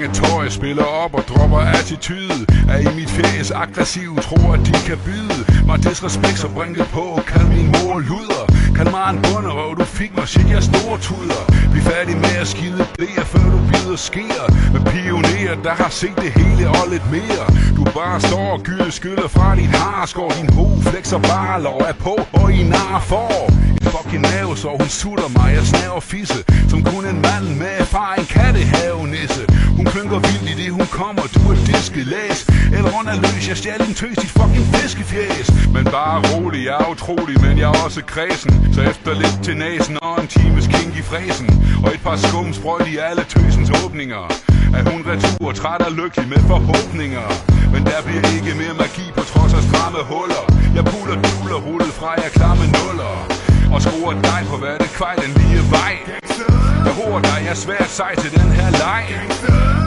Mange tøj spiller op og dropper attitude. Er i mit fæs aggressiv, tror at de kan byde. Mig disrespekt, så bring det på, kald min mor luder. Kald mig en bunderøv, du fik mig, shit jeg store tuder. Bliv færdig med at skide blære, før du bider sker. Med pionerer, der har set det hele og lidt mere. Du bare står og gylde skylder fra dit harskår. Din ho flexer bare lov er på, og i nar får Et fucking nerve, så hun sutter mig, jeg snaver fisse. Som kun en mand med erfaring kan det have nisse. Hun klynker vildt i det hun kommer, du er diskelæs. Eller hun er løs, jeg stjal en tøs, dit fucking fiskefjæs bare rolig, jeg er utrolig, men jeg er også kredsen. Så efter lidt til næsen og en times king i fræsen. Og et par skum sprøjt i alle tøsens åbninger. Er hun retur, træt og lykkelig med forhåbninger. Men der bliver ikke mere magi på trods af stramme huller. Jeg puller duller hullet fra, jeg klamme nuller og score dig på hvad det kvej den lige vej? Jeg håber dig, jeg er svært sej til den her leg.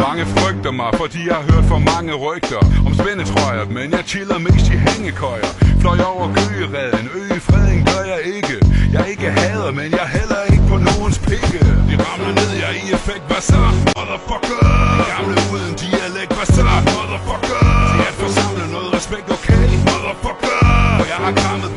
Mange frygter mig, fordi jeg har hørt for mange rygter Om spændetrøjer, men jeg chiller mest i hængekøjer. Fløj over køgeredden, freden gør jeg ikke. Jeg ikke hader, men jeg heller ikke på nogens pikke. De ramler ned, jeg i effekt, hvad så? Motherfucker! De gamle uden dialekt, hvad så? Motherfucker! Til at forsamle noget respekt, okay? Motherfucker! Og jeg har krammet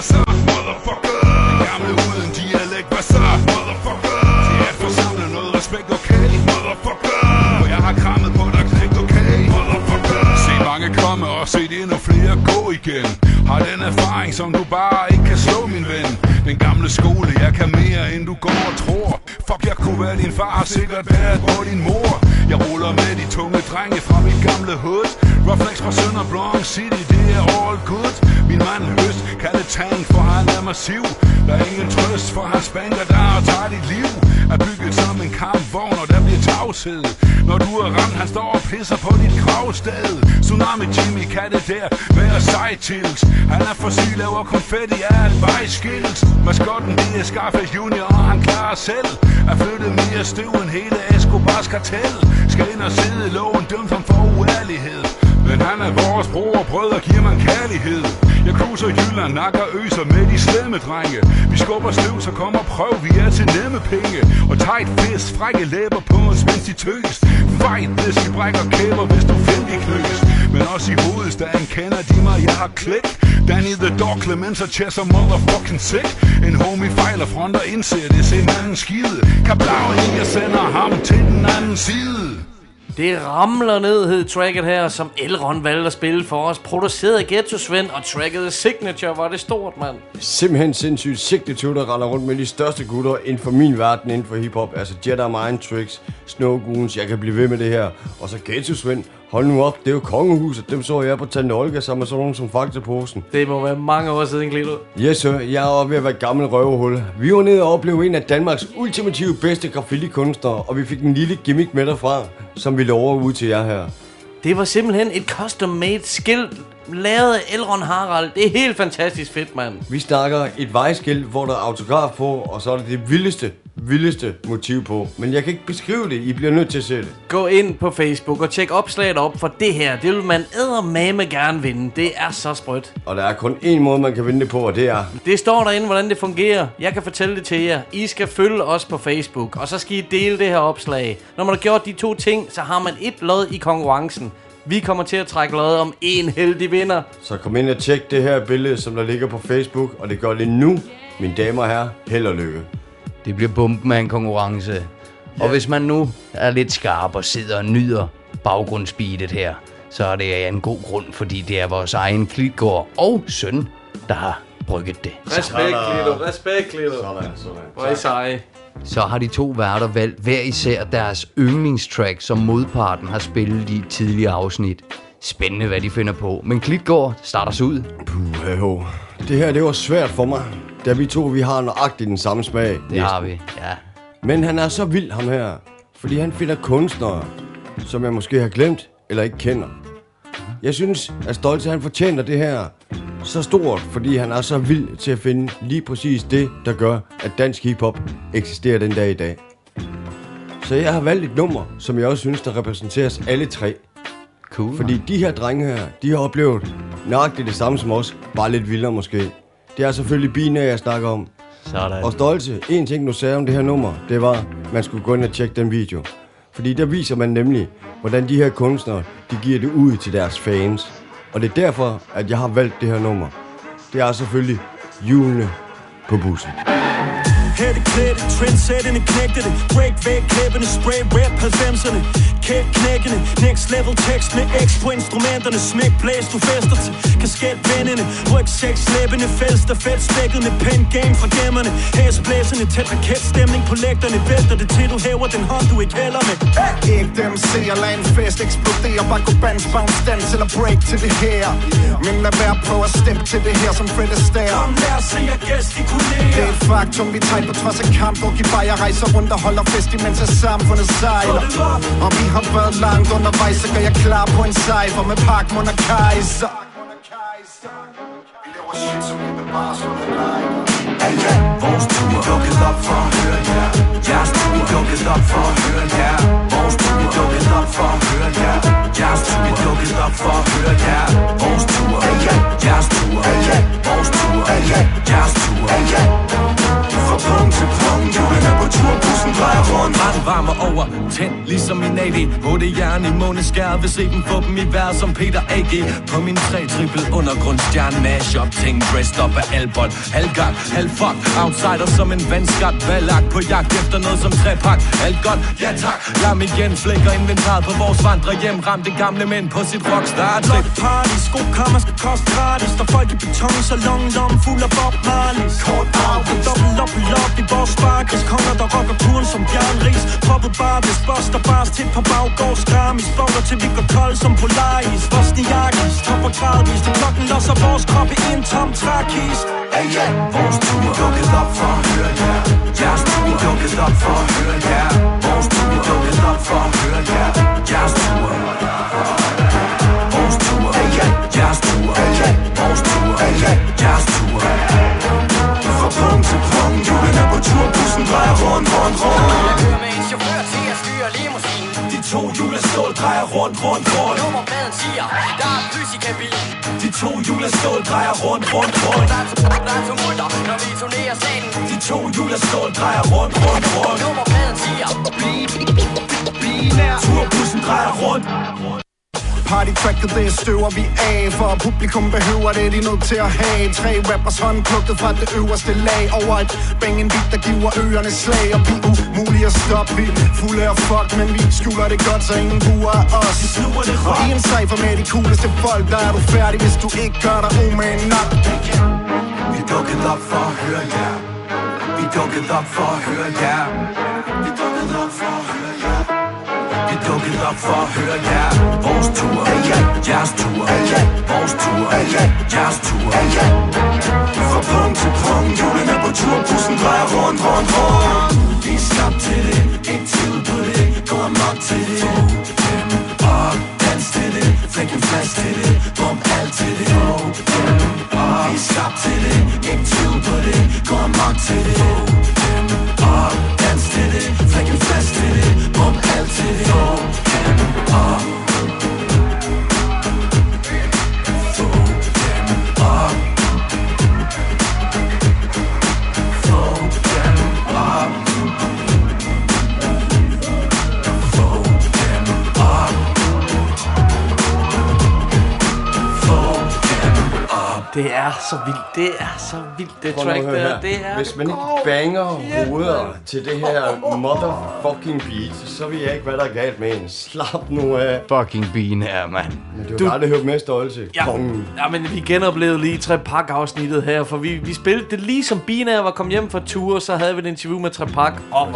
i? Motherfucker De gamle uden dialekt, hvad? Motherfucker Det er at forsamle noget respekt, okay? Motherfucker Og jeg har krammet på dig, knægt, okay? Motherfucker Se mange komme og set endnu flere gå igen har den erfaring, som du bare ikke kan slå, min ven. Den gamle skole, jeg kan mere, end du går og tror. Fuck, jeg kunne være din far, sikkert være på din mor. Jeg ruller med de tunge drenge fra mit gamle hood. Reflex fra Sønder Bronx City, det er all good. Min mand Høst, kaldet Tank, for han er massiv. Der er ingen trøst, for han spanker dig og tager dit liv. Er bygget som en kampvogn, og der bliver tavshed. Når du er ramt, han står og pisser på dit gravsted Tsunami Jimmy kan det der være sejtils han er for syg, laver konfetti af et vejskilt Maskotten, det er Scarface Junior, og han klarer selv At flytte mere støv end hele Escobars kartel. Skal ind og sidde i loven, dømt ham for uærlighed men han er vores bror og brødre, giver man kærlighed. Jeg cruiser Jylland, nakker øser med de slemme drenge. Vi skubber støv, så kommer prøv, vi er til nemme penge. Og tight fist, frække læber på os, mens de tøs. Fight this, vi brækker kæber, hvis du finder knøs. Men også i hovedstaden kender de mig, jeg har klik. Danny the Dog, Clemens og Chess er motherfucking sick. En homie fejler fronter, indser det, se en anden skide Kablau, jeg sender ham til den anden side. Det ramler ned, hed tracket her, som Elron valgte at spille for os. Produceret af Ghetto Svend, og tracket Signature var det stort, mand. Simpelthen sindssygt signature, der render rundt med de største gutter inden for min verden, inden for hiphop. Altså Jedi Mind Tricks, Snow Goons, jeg kan blive ved med det her. Og så Ghetto Svend, hold nu op, det er jo kongehuset. Dem så jeg på Tante Olga sammen med sådan nogen som Faktaposen. Det må være mange år siden, Glito. Yes, sir. Jeg er oppe ved at være gammel røvehul. Vi var nede og opleve en af Danmarks ultimative bedste graffiti-kunstnere, og vi fik en lille gimmick med derfra, som vi lover ud til jer her. Det var simpelthen et custom-made skilt, lavet af Elron Harald. Det er helt fantastisk fedt, mand. Vi snakker et vejskilt, hvor der er autograf på, og så er det det vildeste, vildeste motiv på. Men jeg kan ikke beskrive det. I bliver nødt til at se det. Gå ind på Facebook og tjek opslaget op, for det her, det vil man eddermame gerne vinde. Det er så sprødt. Og der er kun én måde, man kan vinde det på, og det er... Det står derinde, hvordan det fungerer. Jeg kan fortælle det til jer. I skal følge os på Facebook, og så skal I dele det her opslag. Når man har gjort de to ting, så har man et lod i konkurrencen. Vi kommer til at trække lod om en heldig vinder. Så kom ind og tjek det her billede, som der ligger på Facebook, og det gør det nu. Mine damer og herrer, held og lykke. Det bliver bomben af en konkurrence. Og hvis man nu er lidt skarp og sidder og nyder baggrundsbeatet her, så er det af en god grund, fordi det er vores egen Klitgård og søn, der har brygget det. Respekt, Lido. Respekt, Lido. Sådan, sådan. Hvor er I seje. Så har de to værter valgt hver især deres yndlingstrack, som modparten har spillet i tidligere afsnit. Spændende, hvad de finder på. Men Klitgård starter sig ud. Puh. Det her, det var svært for mig, da vi to, vi har nøjagtigt den samme smag. Det har vi, ja. Men han er så vild, ham her. Fordi han finder kunstnere, som jeg måske har glemt, eller ikke kender. Jeg synes, at Stolte han fortjener det her så stort, fordi han er så vild til at finde lige præcis det, der gør, at dansk hiphop eksisterer den dag i dag. Så jeg har valgt et nummer, som jeg også synes, der repræsenteres alle tre. Cool. Fordi de her drenge her, de har oplevet nøjagtigt det samme som os, bare lidt vildere måske. Det er selvfølgelig Bina, jeg snakker om. Sådan. Og Stolte, en ting du sagde om det her nummer, det var, at man skulle gå ind og tjekke den video. Fordi der viser man nemlig, hvordan de her kunstnere, de giver det ud til deres fans. Og det er derfor, at jeg har valgt det her nummer. Det er selvfølgelig julene på bussen. Hætte klædte, trendsættende knægte det Break væk, klæbende, spray rap 90'erne Kæft knækkende, next level tekst med X på instrumenterne. Smæk blæs, du fester til kasket vendende Ryg sex, læbende fælst og fedt spækket med pen game fra gemmerne. Hæsblæsende, tæt raketstemning på lægterne. Vælter det til du hæver den hånd, du ikke hælder med. Ikke dem ser, lad en fest eksplodere. Bare gå bands, bounce, dans eller break til det her. Men lad være på at steppe til det her som Fred Astaire Kom lad os se jer gestikulere Det er et faktum, vi tager på trods af kamp Og giv bare rejser rundt og holder fest Imens at samfundet sejler. Og vi har har været langt undervejs Så gør jeg klar på en cypher Med Park Mona Kaiser Vores tur dukket op for at høre jer Jeres tur dukket op for at høre jer Vores tur dukket op for at høre jer Jeres tur dukket op for at høre jer Vores tur Jeres tur Vores tur Jeres tur Fra punkt til punkt Julen er på tur Bussen drejer rundt Ret varmer over, tænd ligesom min AD i jern i måneskær Vil se dem få dem i vejr som Peter A.G. På min tre trippel undergrundsstjerne Mash up ting dressed up af albol Halvgang, halvfuck, outsider som en vandskab Valagt på jagt efter noget som trepak. Alt godt, ja tak Lam igen, flækker inventaret på vores vandre hjem. Ramte gamle mænd på sit rockstar Blot party, skokammer skal koste gratis. Der er folk i beton, salon, lom fuld af Bob Marley Kort arv, dobbelt op, op i vores sparkes Konger, der rocker kuren som Bjørn Ries Poppet bar, hvis buster bars til på baggårds Gramis Boller til vi går kold som Polaris. Bosniakis, topper gradvis. Til klokken losser vores kroppe i en tom trækis. Hey, yeah. Vores tur dukket op for at høre jer. Jeres tur dukket op for at høre jer. Vores tur dukket op for at høre jer. Jeres tur Jeres tur Vores tur Jeres tur Fra punkt til punkt, julen er på tur Bussen drejer rundt, rundt, rundt med en chauffør til at styre limousinen De to hjul af stål drejer rundt, rundt, rundt Nummerpladen siger, der er lys i kabinen De to hjul af stål drejer rundt, rundt, rundt Der er, tumulter, når vi turnerer staten De to hjul af stål drejer rundt, rundt, rundt Nummerpladen siger, bliv, bliv nær Turbussen drejer rundt. Partytracket det støver vi af For publikum behøver det, de er nødt til at have. Tre rappers håndplukket fra det øverste lag. Over et bang en beat, der giver ørerne slag. Og vi er umulige at stoppe, vi fulde af fuck Men vi skjuler det godt, så ingen af os. Og i en cypher med de cooleste folk Der er du færdig, hvis du ikke gør dig umage nok. Vi dukket op for at høre jer. Vi dukket op for at høre jer. Vi dukket op for at høre jer. Vores tur Jeres tur Vores tur Jeres tur Fra punkt til punkt, julen er på tur Bussen drejer rundt, rundt, rundt. Vi er skabt til det, ikke tid på det Gå amok til det. Fem op, dans til det Flæk en flash til det, bum alt til det. Fem op, vi er skabt til det, ikke tid på det Gå amok til det. Fem op, best in it, taking it, Det er så vildt. Det er så vildt, det Prøv track der. her. Det er Hvis man ikke banger hoveder til det her motherfucking beat, så ved jeg ikke, hvad der er galt med en. Slap nu af. Fucking bean her, mand. Men du har Du- aldrig hørt mere stolte. Ja, Kongen. ja, men vi genoplevede lige Trepak afsnittet her, for vi, vi spillede det lige som Bina var kommet hjem fra tur, så havde vi et interview med Trepak. Og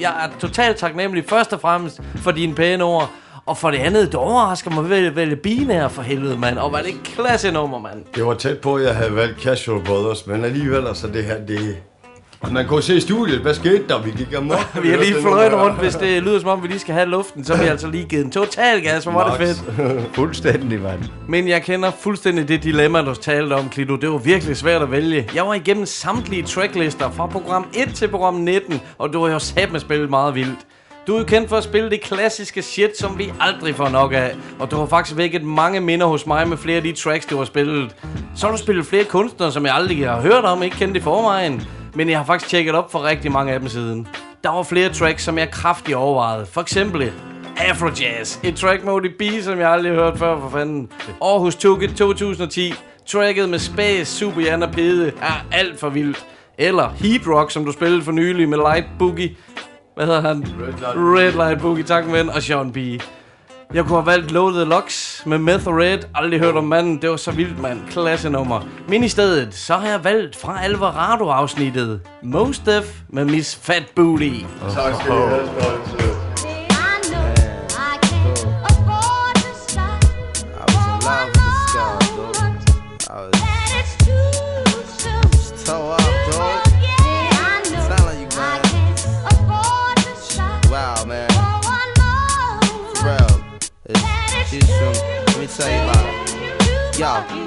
jeg er totalt taknemmelig først og fremmest for dine pæne ord, og for det andet, det overrasker mig ved at vælge Bina for helvede, mand. Og var det et klasse nummer, mand. Det var tæt på, at jeg havde valgt Casual Brothers, men alligevel, altså det her, det... Man kunne se i studiet, hvad skete der? Vi gik amok. Vi har lige fløjet rundt, hvis det lyder som om, vi lige skal have luften, så har vi altså lige givet en total gas, hvor var det fedt. Fuldstændig, mand. Men jeg kender fuldstændig det dilemma, du talte om, Klito. Det var virkelig svært at vælge. Jeg var igennem samtlige tracklister fra program 1 til program 19, og du har jo sat med spillet meget vildt. Du er kendt for at spille det klassiske shit, som vi aldrig får nok af. Og du har faktisk vækket mange minder hos mig med flere af de tracks, du har spillet. Så har du spillet flere kunstnere, som jeg aldrig har hørt om, ikke kendt i forvejen. Men jeg har faktisk tjekket op for rigtig mange af dem siden. Der var flere tracks, som jeg kraftigt overvejede. For eksempel Afrojazz. Et track med ODB, som jeg aldrig har hørt før, for fanden. Aarhus Toget 2010. Tracket med Space, Super Jan og Pede er alt for vildt. Eller Heat Rock, som du spillede for nylig med Light Boogie. Hvad hedder han? Red Light, Red Light Boogie, tak ven. Og Sean B. Jeg kunne have valgt the Lux med Meth Red. Aldrig hørt om manden. Det var så vildt, mand. Klasse nummer. Men i stedet, så har jeg valgt fra Alvarado-afsnittet Most Def med Miss Fat Booty. Tak skal I have, tell you about her.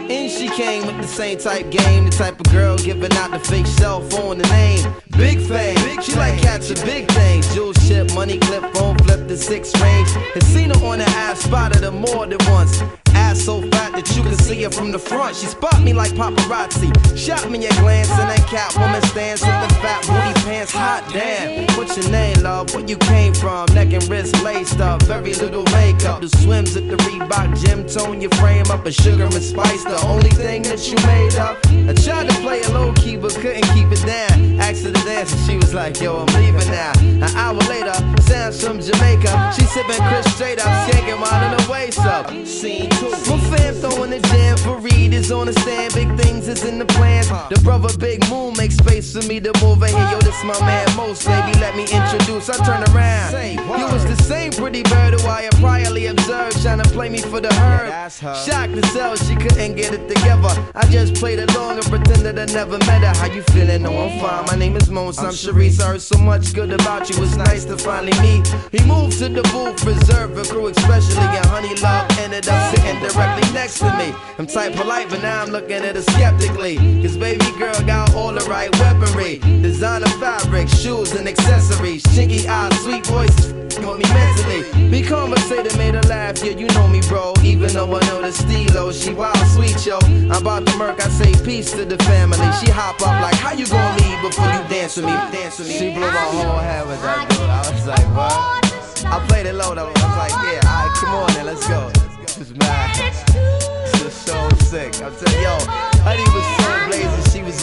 And she came with the same type game, the type of girl giving out the fake cell phone, the name. Big fame, she like catching big things. Jewel ship, money clip, phone flip the six range. Had seen her on the app, spotted her more than once. Ass so fat that you can see her from the front. She spot me like paparazzi. Shot me a glance and that cat woman stands with the fat booty pants. Hot damn. What's your name, love? Where you came from? Neck and wrist laced up. Very little makeup. The swims at the Reebok gym tone your frame up. A sugar and spice, the only thing that you made up. I tried to play it low key, but couldn't keep it down. Asked her to dance and she was like, yo, I'm leaving now. An hour later, sounds from Jamaica. She sipping Chris straight up, skanking while in the waist up. Scene. My fam throwing the jam for Reed is on the stand. Big things is in the plans. The brother Big Moon makes space for me to move in here. Yo, this my man Most, baby. Let me introduce. I turn around. You was the same pretty bird who I had priorly observed, trying to play me for the herd. Shocked to sell, she couldn't get it together. I just played along and pretended I never met her. How you feeling? No, I'm fine. My name is Mons. I'm Sharice. I heard so much good about you. It's nice to finally meet. He moved to the booth, reserved for crew, especially and Honey Love ended up sitting directly next to me. I'm tight polite, but now I'm looking at her skeptically. Cause baby girl got all the right weaponry. Designer fabric, shoes and accessories. Chinky eyes, sweet voice, got me mentally. Be conversated, made her laugh. Yeah, you know me, bro. Even though I know the stilo, oh, she wild sweet, yo. I'm about to murk, I say peace to the family. She hop up like, how you gonna leave before you dance with me? Dance with me. She blew my whole head with that dude. I was like, what? I played it low though. I was like, yeah, alright, come on then, let's go. This is mad. This is so sick. I'm telling yo, Honey was so blazing. She was,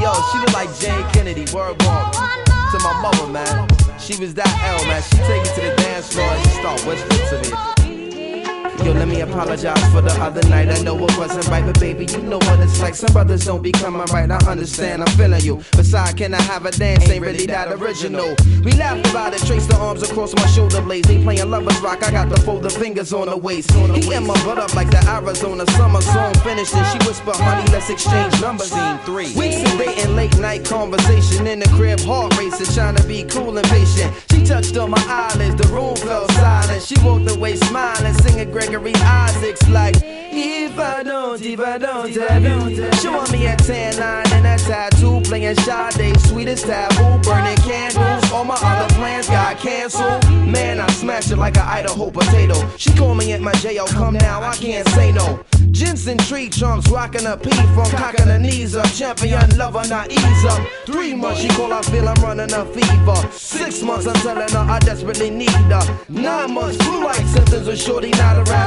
yo, she looked like Jane Kennedy. Word walk to my mother, man. She was that L, man. She take me to the dance floor and she start whispering to me. Yo, let me apologize for the other night. I know it wasn't right, but baby, you know what it's like. Some brothers don't be coming right. I understand, I'm feeling you. Besides, can I have a dance? Ain't really that original. We laughed about it, traced the arms across my shoulder blades. They playing lovers rock. I got the fold the fingers on the waist. He in my butt up like the Arizona summer song finished. And she whispered, honey, let's exchange numbers. Scene three. Weeks of dating, late night conversation in the crib, heart racing, trying to be cool and patient. She touched on my eyelids, the room fell silent. She walked away smiling, singing Gregory Isaacs like, If I don't, if I don't, I don't. She want me a tan line and a tattoo, playing Sade, sweetest taboo, burning candles. All my other plans got canceled. Man, I smash it like an Idaho potato. She call me at my jail, come now, I can't say no. Jensen tree trunks, rocking a P from cocking her knees up. Champion lover, not ease up. Three months, she call, I feel I'm running a fever. Six months, I'm telling her I desperately need her. Nine months, flu like symptoms with shorty not around.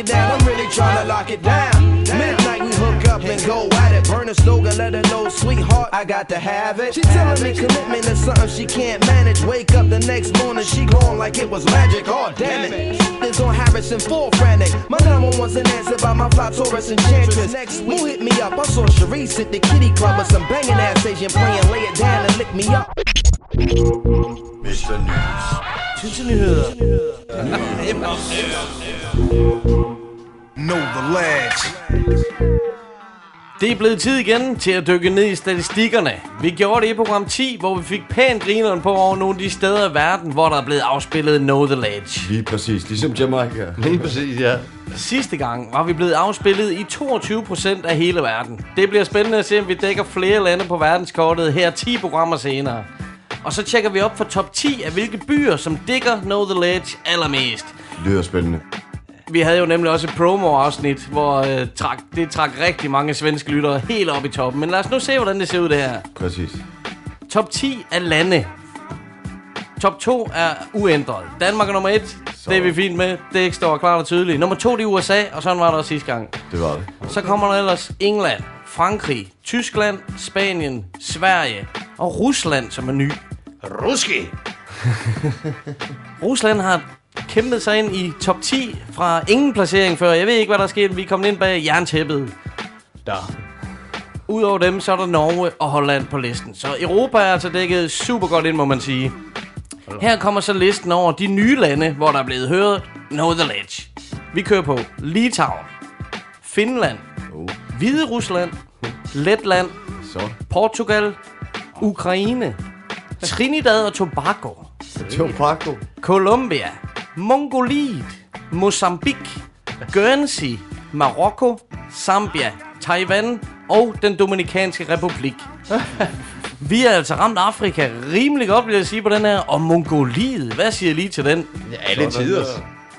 It down, I'm really trying to lock it down. Midnight we hook up and go at it. Burn a slogan, let her know, sweetheart, I got to have it. She telling me commitment is something she can't manage. Wake up the next morning, she gone like it was magic. Oh, damn it. This on Harrison, full frantic. My number one's an answer by my fly Taurus enchantress. Next week, hit me up. I saw Sharice at the kitty club with some banging ass Asian playing, lay it down and lick me up. Mr. News. Synsenyheder. Know the lads. Det er blevet tid igen til at dykke ned i statistikkerne. Vi gjorde det i program 10, hvor vi fik pænt grineren på over nogle af de steder i verden, hvor der er blevet afspillet Know The Ledge. Lige præcis, ligesom Jamaica. Lige præcis, ja. Sidste gang var vi blevet afspillet i 22% af hele verden. Det bliver spændende at se, om vi dækker flere lande på verdenskortet her 10 programmer senere. Og så tjekker vi op for top 10 af hvilke byer, som dækker Know The Ledge allermest. Lyder spændende. Vi havde jo nemlig også et promo-afsnit, hvor øh, trak, det trak rigtig mange svenske lyttere helt op i toppen. Men lad os nu se, hvordan det ser ud det her. Præcis. Top 10 er lande. Top 2 er uændret. Danmark er nummer 1. Det er vi fint med. Det står klart og tydeligt. Nummer 2 det er USA, og sådan var det også sidste gang. Det var det. Så kommer der ellers England, Frankrig, Tyskland, Spanien, Sverige og Rusland, som er ny. Ruski! Rusland har kæmpet sig ind i top 10 fra ingen placering før. Jeg ved ikke, hvad der er sket. Vi er kommet ind bag jerntæppet. Der. Udover dem, så er der Norge og Holland på listen. Så Europa er altså dækket super godt ind, må man sige. Her kommer så listen over de nye lande, hvor der er blevet hørt Know The Ledge. Vi kører på Litauen, Finland, Hvide Rusland, Letland, Så. Portugal, Ukraine, Trinidad og Tobago, Tobago. Colombia, Mongoliet, Mozambique, Guernsey, Marokko, Zambia, Taiwan og den Dominikanske Republik. Vi er altså ramt Afrika rimelig godt, vil jeg sige, på den her. Og Mongoliet, hvad siger I lige til den? Ja, alle tider.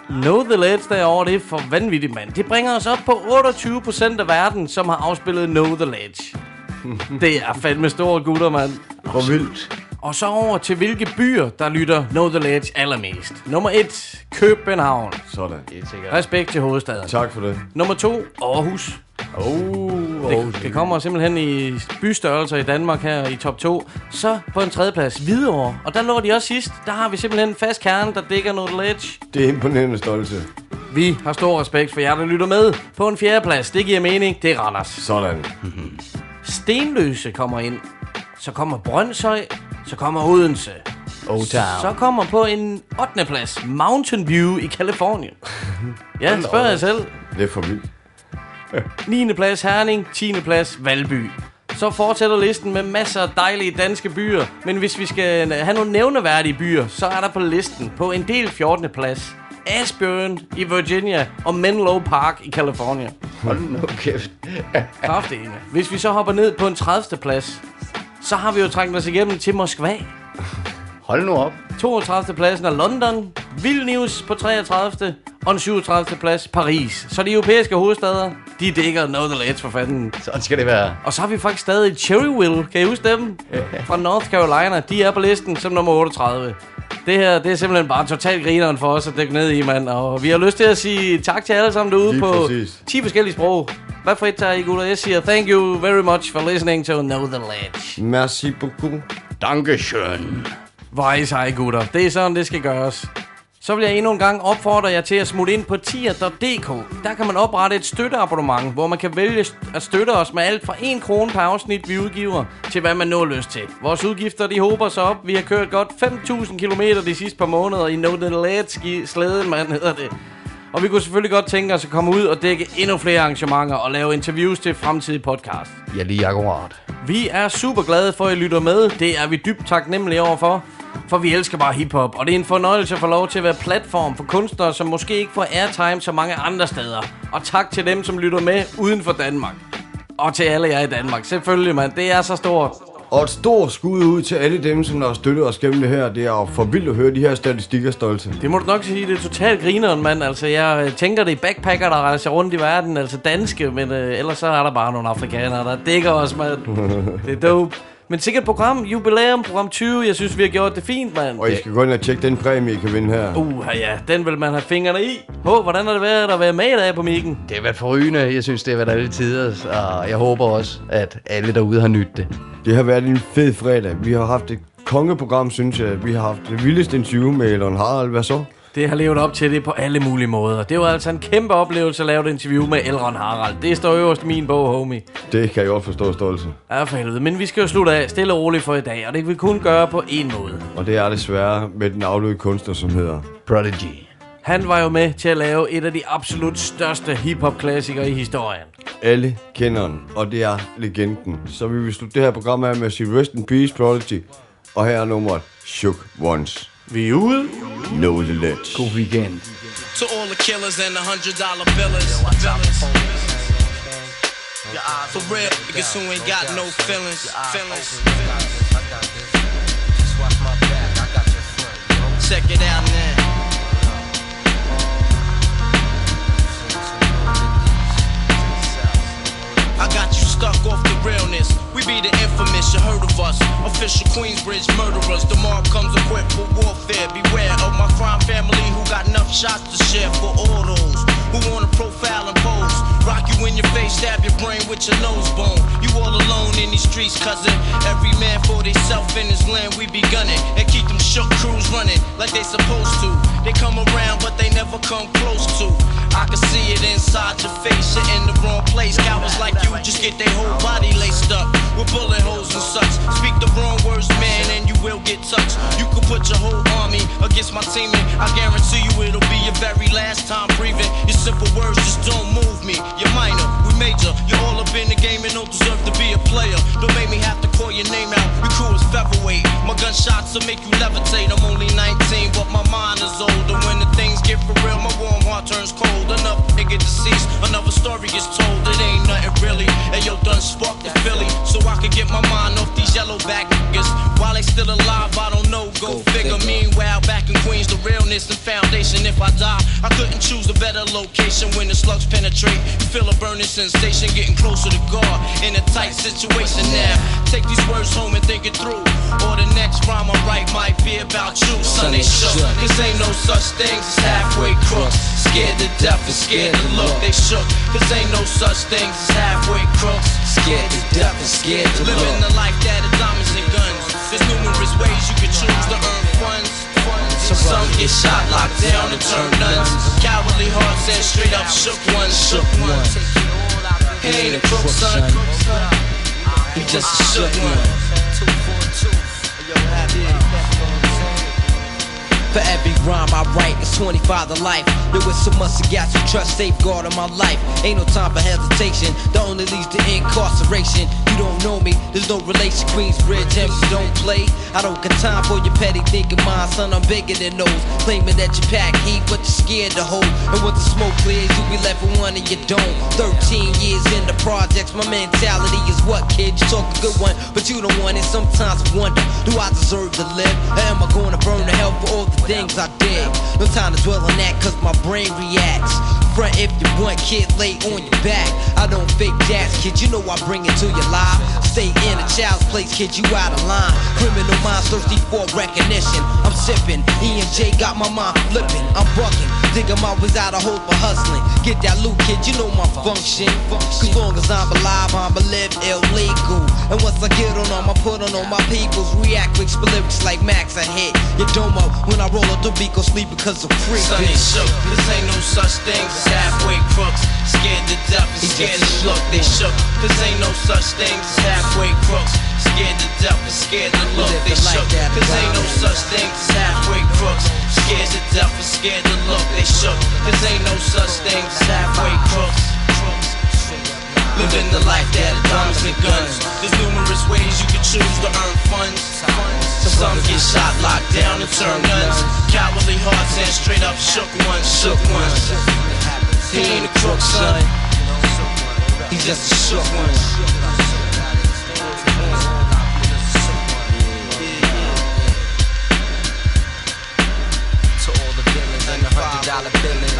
Know the Ledge derovre, det er for vanvittigt, mand. Det bringer os op på 28% af verden, som har afspillet Know the Ledge. Det er fandme store gutter, mand. Hvor vildt. Og så over til hvilke byer, der lytter Know the Ledge allermest. Nummer 1, København. Sådan. Respekt til hovedstaden. Tak for det. Nummer 2, Aarhus. Oh, Det, det kommer simpelthen i bystørrelser i Danmark her i top 2. Så på en tredje plads, Hvidovre. Og der lå de også sidst. Der har vi simpelthen en fast kerne, der dækker Know the Ledge. Det er imponerende stolte. Vi har stor respekt for jer, der lytter med. På en fjerde plads, det giver mening, det er Randers. Sådan. Stenløse kommer ind. Så kommer Brøndshøj. Så kommer Odense. Oh, Så kommer på en 8. plads Mountain View i Kalifornien. Ja, spørger jeg selv. Det er for vildt. 9. plads Herning, 10. plads Valby. Så fortsætter listen med masser af dejlige danske byer. Men hvis vi skal have nogle nævneværdige byer, så er der på listen på en del 14. plads Ashburn i Virginia og Menlo Park i Californien. Hold nu kæft. Kraftedeme. Hvis vi så hopper ned på en 30. plads, så har vi jo trængt os igennem til Moskva. Hold nu op. 32. pladsen er London, Vilnius på 33. og den 37. plads Paris. Så de europæiske hovedsteder, de dækker Know the Ledge for fanden. Sådan skal det være. Og så har vi faktisk stadig Cherryville, kan I huske dem? Fra North Carolina, de er på listen som nummer 38. Det her, det er simpelthen bare totalt grineren for os at dykke ned i, mand. Og vi har lyst til at sige tak til alle sammen derude Lige på præcis. 10 forskellige sprog. Hvad for et tager I, gutter? Jeg siger thank you very much for listening to Know the Ledge. Merci beaucoup. Dankeschön. Er I seje, gutter. Det er sådan, det skal gøres. Så vil jeg endnu en gang opfordre jer til at smutte ind på tier.dk. Der kan man oprette et støtteabonnement, hvor man kan vælge at støtte os med alt fra 1 krone per afsnit, vi udgiver, til hvad man nu har lyst til. Vores udgifter, de håber sig op. Vi har kørt godt 5.000 km de sidste par måneder i No The Let's slæden, man hedder det. Og vi kunne selvfølgelig godt tænke os at komme ud og dække endnu flere arrangementer og lave interviews til fremtidige podcast. Ja, lige akkurat. Vi er super glade for, at I lytter med. Det er vi dybt taknemmelige overfor. For vi elsker bare hiphop, og det er en fornøjelse at få lov til at være platform for kunstnere, som måske ikke får airtime så mange andre steder. Og tak til dem, som lytter med uden for Danmark. Og til alle jer i Danmark. Selvfølgelig, mand. Det er så stort. Og et stort skud ud til alle dem, som har støttet os gennem det her. Det er for vildt at høre de her statistikker, Stolte. Det må du nok sige, det er totalt grineren, mand. Altså, jeg øh, tænker, det er backpacker, der rejser rundt i verden. Altså danske, men øh, ellers så er der bare nogle afrikanere, der dækker os, mand. Det er dope. Men sikkert program, jubilæum, program 20. Jeg synes, vi har gjort det fint, mand. Og I skal gå ind og tjekke den præmie, I kan vinde her. Uh, ja, den vil man have fingrene i. Hå, hvordan har det været at være med i dag på mikken? Det har været forrygende. Jeg synes, det har været alle tider, og jeg håber også, at alle derude har nydt det. Det har været en fed fredag. Vi har haft et kongeprogram, synes jeg. Vi har haft det vildeste interview med Elon Harald. Hvad så? Det har levet op til det på alle mulige måder. Det var altså en kæmpe oplevelse at lave et interview med Elron Harald. Det står øverst i min bog, homie. Det kan jeg godt forstå stolte. Ja, for helvede. Men vi skal jo slutte af stille og roligt for i dag, og det kan vi kun gøre på én måde. Og det er desværre med den afdøde kunstner, som hedder Prodigy. Han var jo med til at lave et af de absolut største hiphop-klassikere i historien. Alle kender den, og det er legenden. Så vi vil slutte det her program af med at sige Rest in Peace, Prodigy. Og her er nummeret Shook Ones. Vi ude. Know the ledge. God weekend. To all the killers and the hundred dollar billers. For real, niggas who ain't got no feelings. Feelings. Check it out now. I got you stuck off the realness. We be the infamous, you heard of us. Official Queensbridge murderers. Mob comes equipped for warfare. Beware of my crime family who got enough shots to share for all those who wanna profile and pose. Rock you in your face, stab your brain with your nose bone. You all alone in these streets, cousin. Every man for theyself in his land, we be gunning. And keep them shook crews running like they supposed to. They come around, but they never come close to. I can see it inside your face, you're in the wrong place. Cowards like you just get their whole body laced up with bullet against my team, and I guarantee you it'll be your very last time breathing. Your simple words just don't move me. You're minor, we major. You're all up in the game and don't deserve to be a player. Don't make me have to call your name out. Your crew is featherweight. My gunshots will make you levitate. I'm only 19, but my mind is older. When the things get for real, my warm heart turns cold. Enough nigga deceased, another story gets told. It ain't nothing really. And yo, done sparked the Philly, so I could get my mind off these yellow back niggas. While they still alive, I don't know. Go, figure. Meanwhile, back in Queens, the realness and foundation. If I die, I couldn't choose a better location when the slugs penetrate. You feel a burning sensation, getting closer to God in a tight situation now. Take these words home and think it through. Or the next rhyme I write might be about you, son. They shook. Cause ain't no such things as halfway crooks. Scared to death and scared to look. They shook. Cause ain't no such things as halfway crooks. Scared to death and scared to look. Living the life that is diamonds and guns. There's numerous ways you can choose to earn funds. So some get shot, locked down, and turn nuns. Cowardly hearts and straight up shook ones, shook ones. He ain't a crook, son. He just a shook one. For every rhyme I write, it's 25 to life. There was so much I got to trust, safeguard on my life. Ain't no time for hesitation, that only leads to incarceration. You don't know me, there's no relation. Queensbridge, you don't play. I don't got time for your petty thinking, mind, son. I'm bigger than those. Claiming that you pack heat, but you're scared to hold. And when the smoke clears, you be left with one and you don't. 13 years in the projects, my mentality is what, kid? You talk a good one, but you don't want it. Sometimes I wonder, do I deserve to live? Or am I gonna burn to hell for all the things I did? No time to dwell on that, cause my brain reacts. Front if you want, kid, lay on your back. I don't fake jazz, kid, you know I bring it to your life. Stay in a child's place, kid, you out of line. Criminal minds thirsty for recognition. I'm sipping, E and J got my mind flipping. I'm bucking, digging my ways out of hope for hustling. Get that loot, kid, you know my function. Cause long as I'm alive, I'ma live illegal. And once I get on them, I put on all my peoples. React with lyrics like Max, I hit your domo. When I roll up the beat, go sleep because I'm free. Son ain't shook, this ain't no such thing as halfway crooks. Scared to death and scared to look, they shook. This ain't no such thing as halfway crooks. Scared to death and scared to look, they shook. This ain't no such thing as halfway crooks. Scared to death and scared to look, they shook. This ain't no such thing as halfway crooks. Living the life that diamonds and guns. There's numerous ways you can choose to earn funds. Some get shot, locked down, and turn guns. Cowardly hearts and straight up shook ones, shook ones. He ain't a crook, son. He's just a shook one. To all the villains and the hundred dollar billings.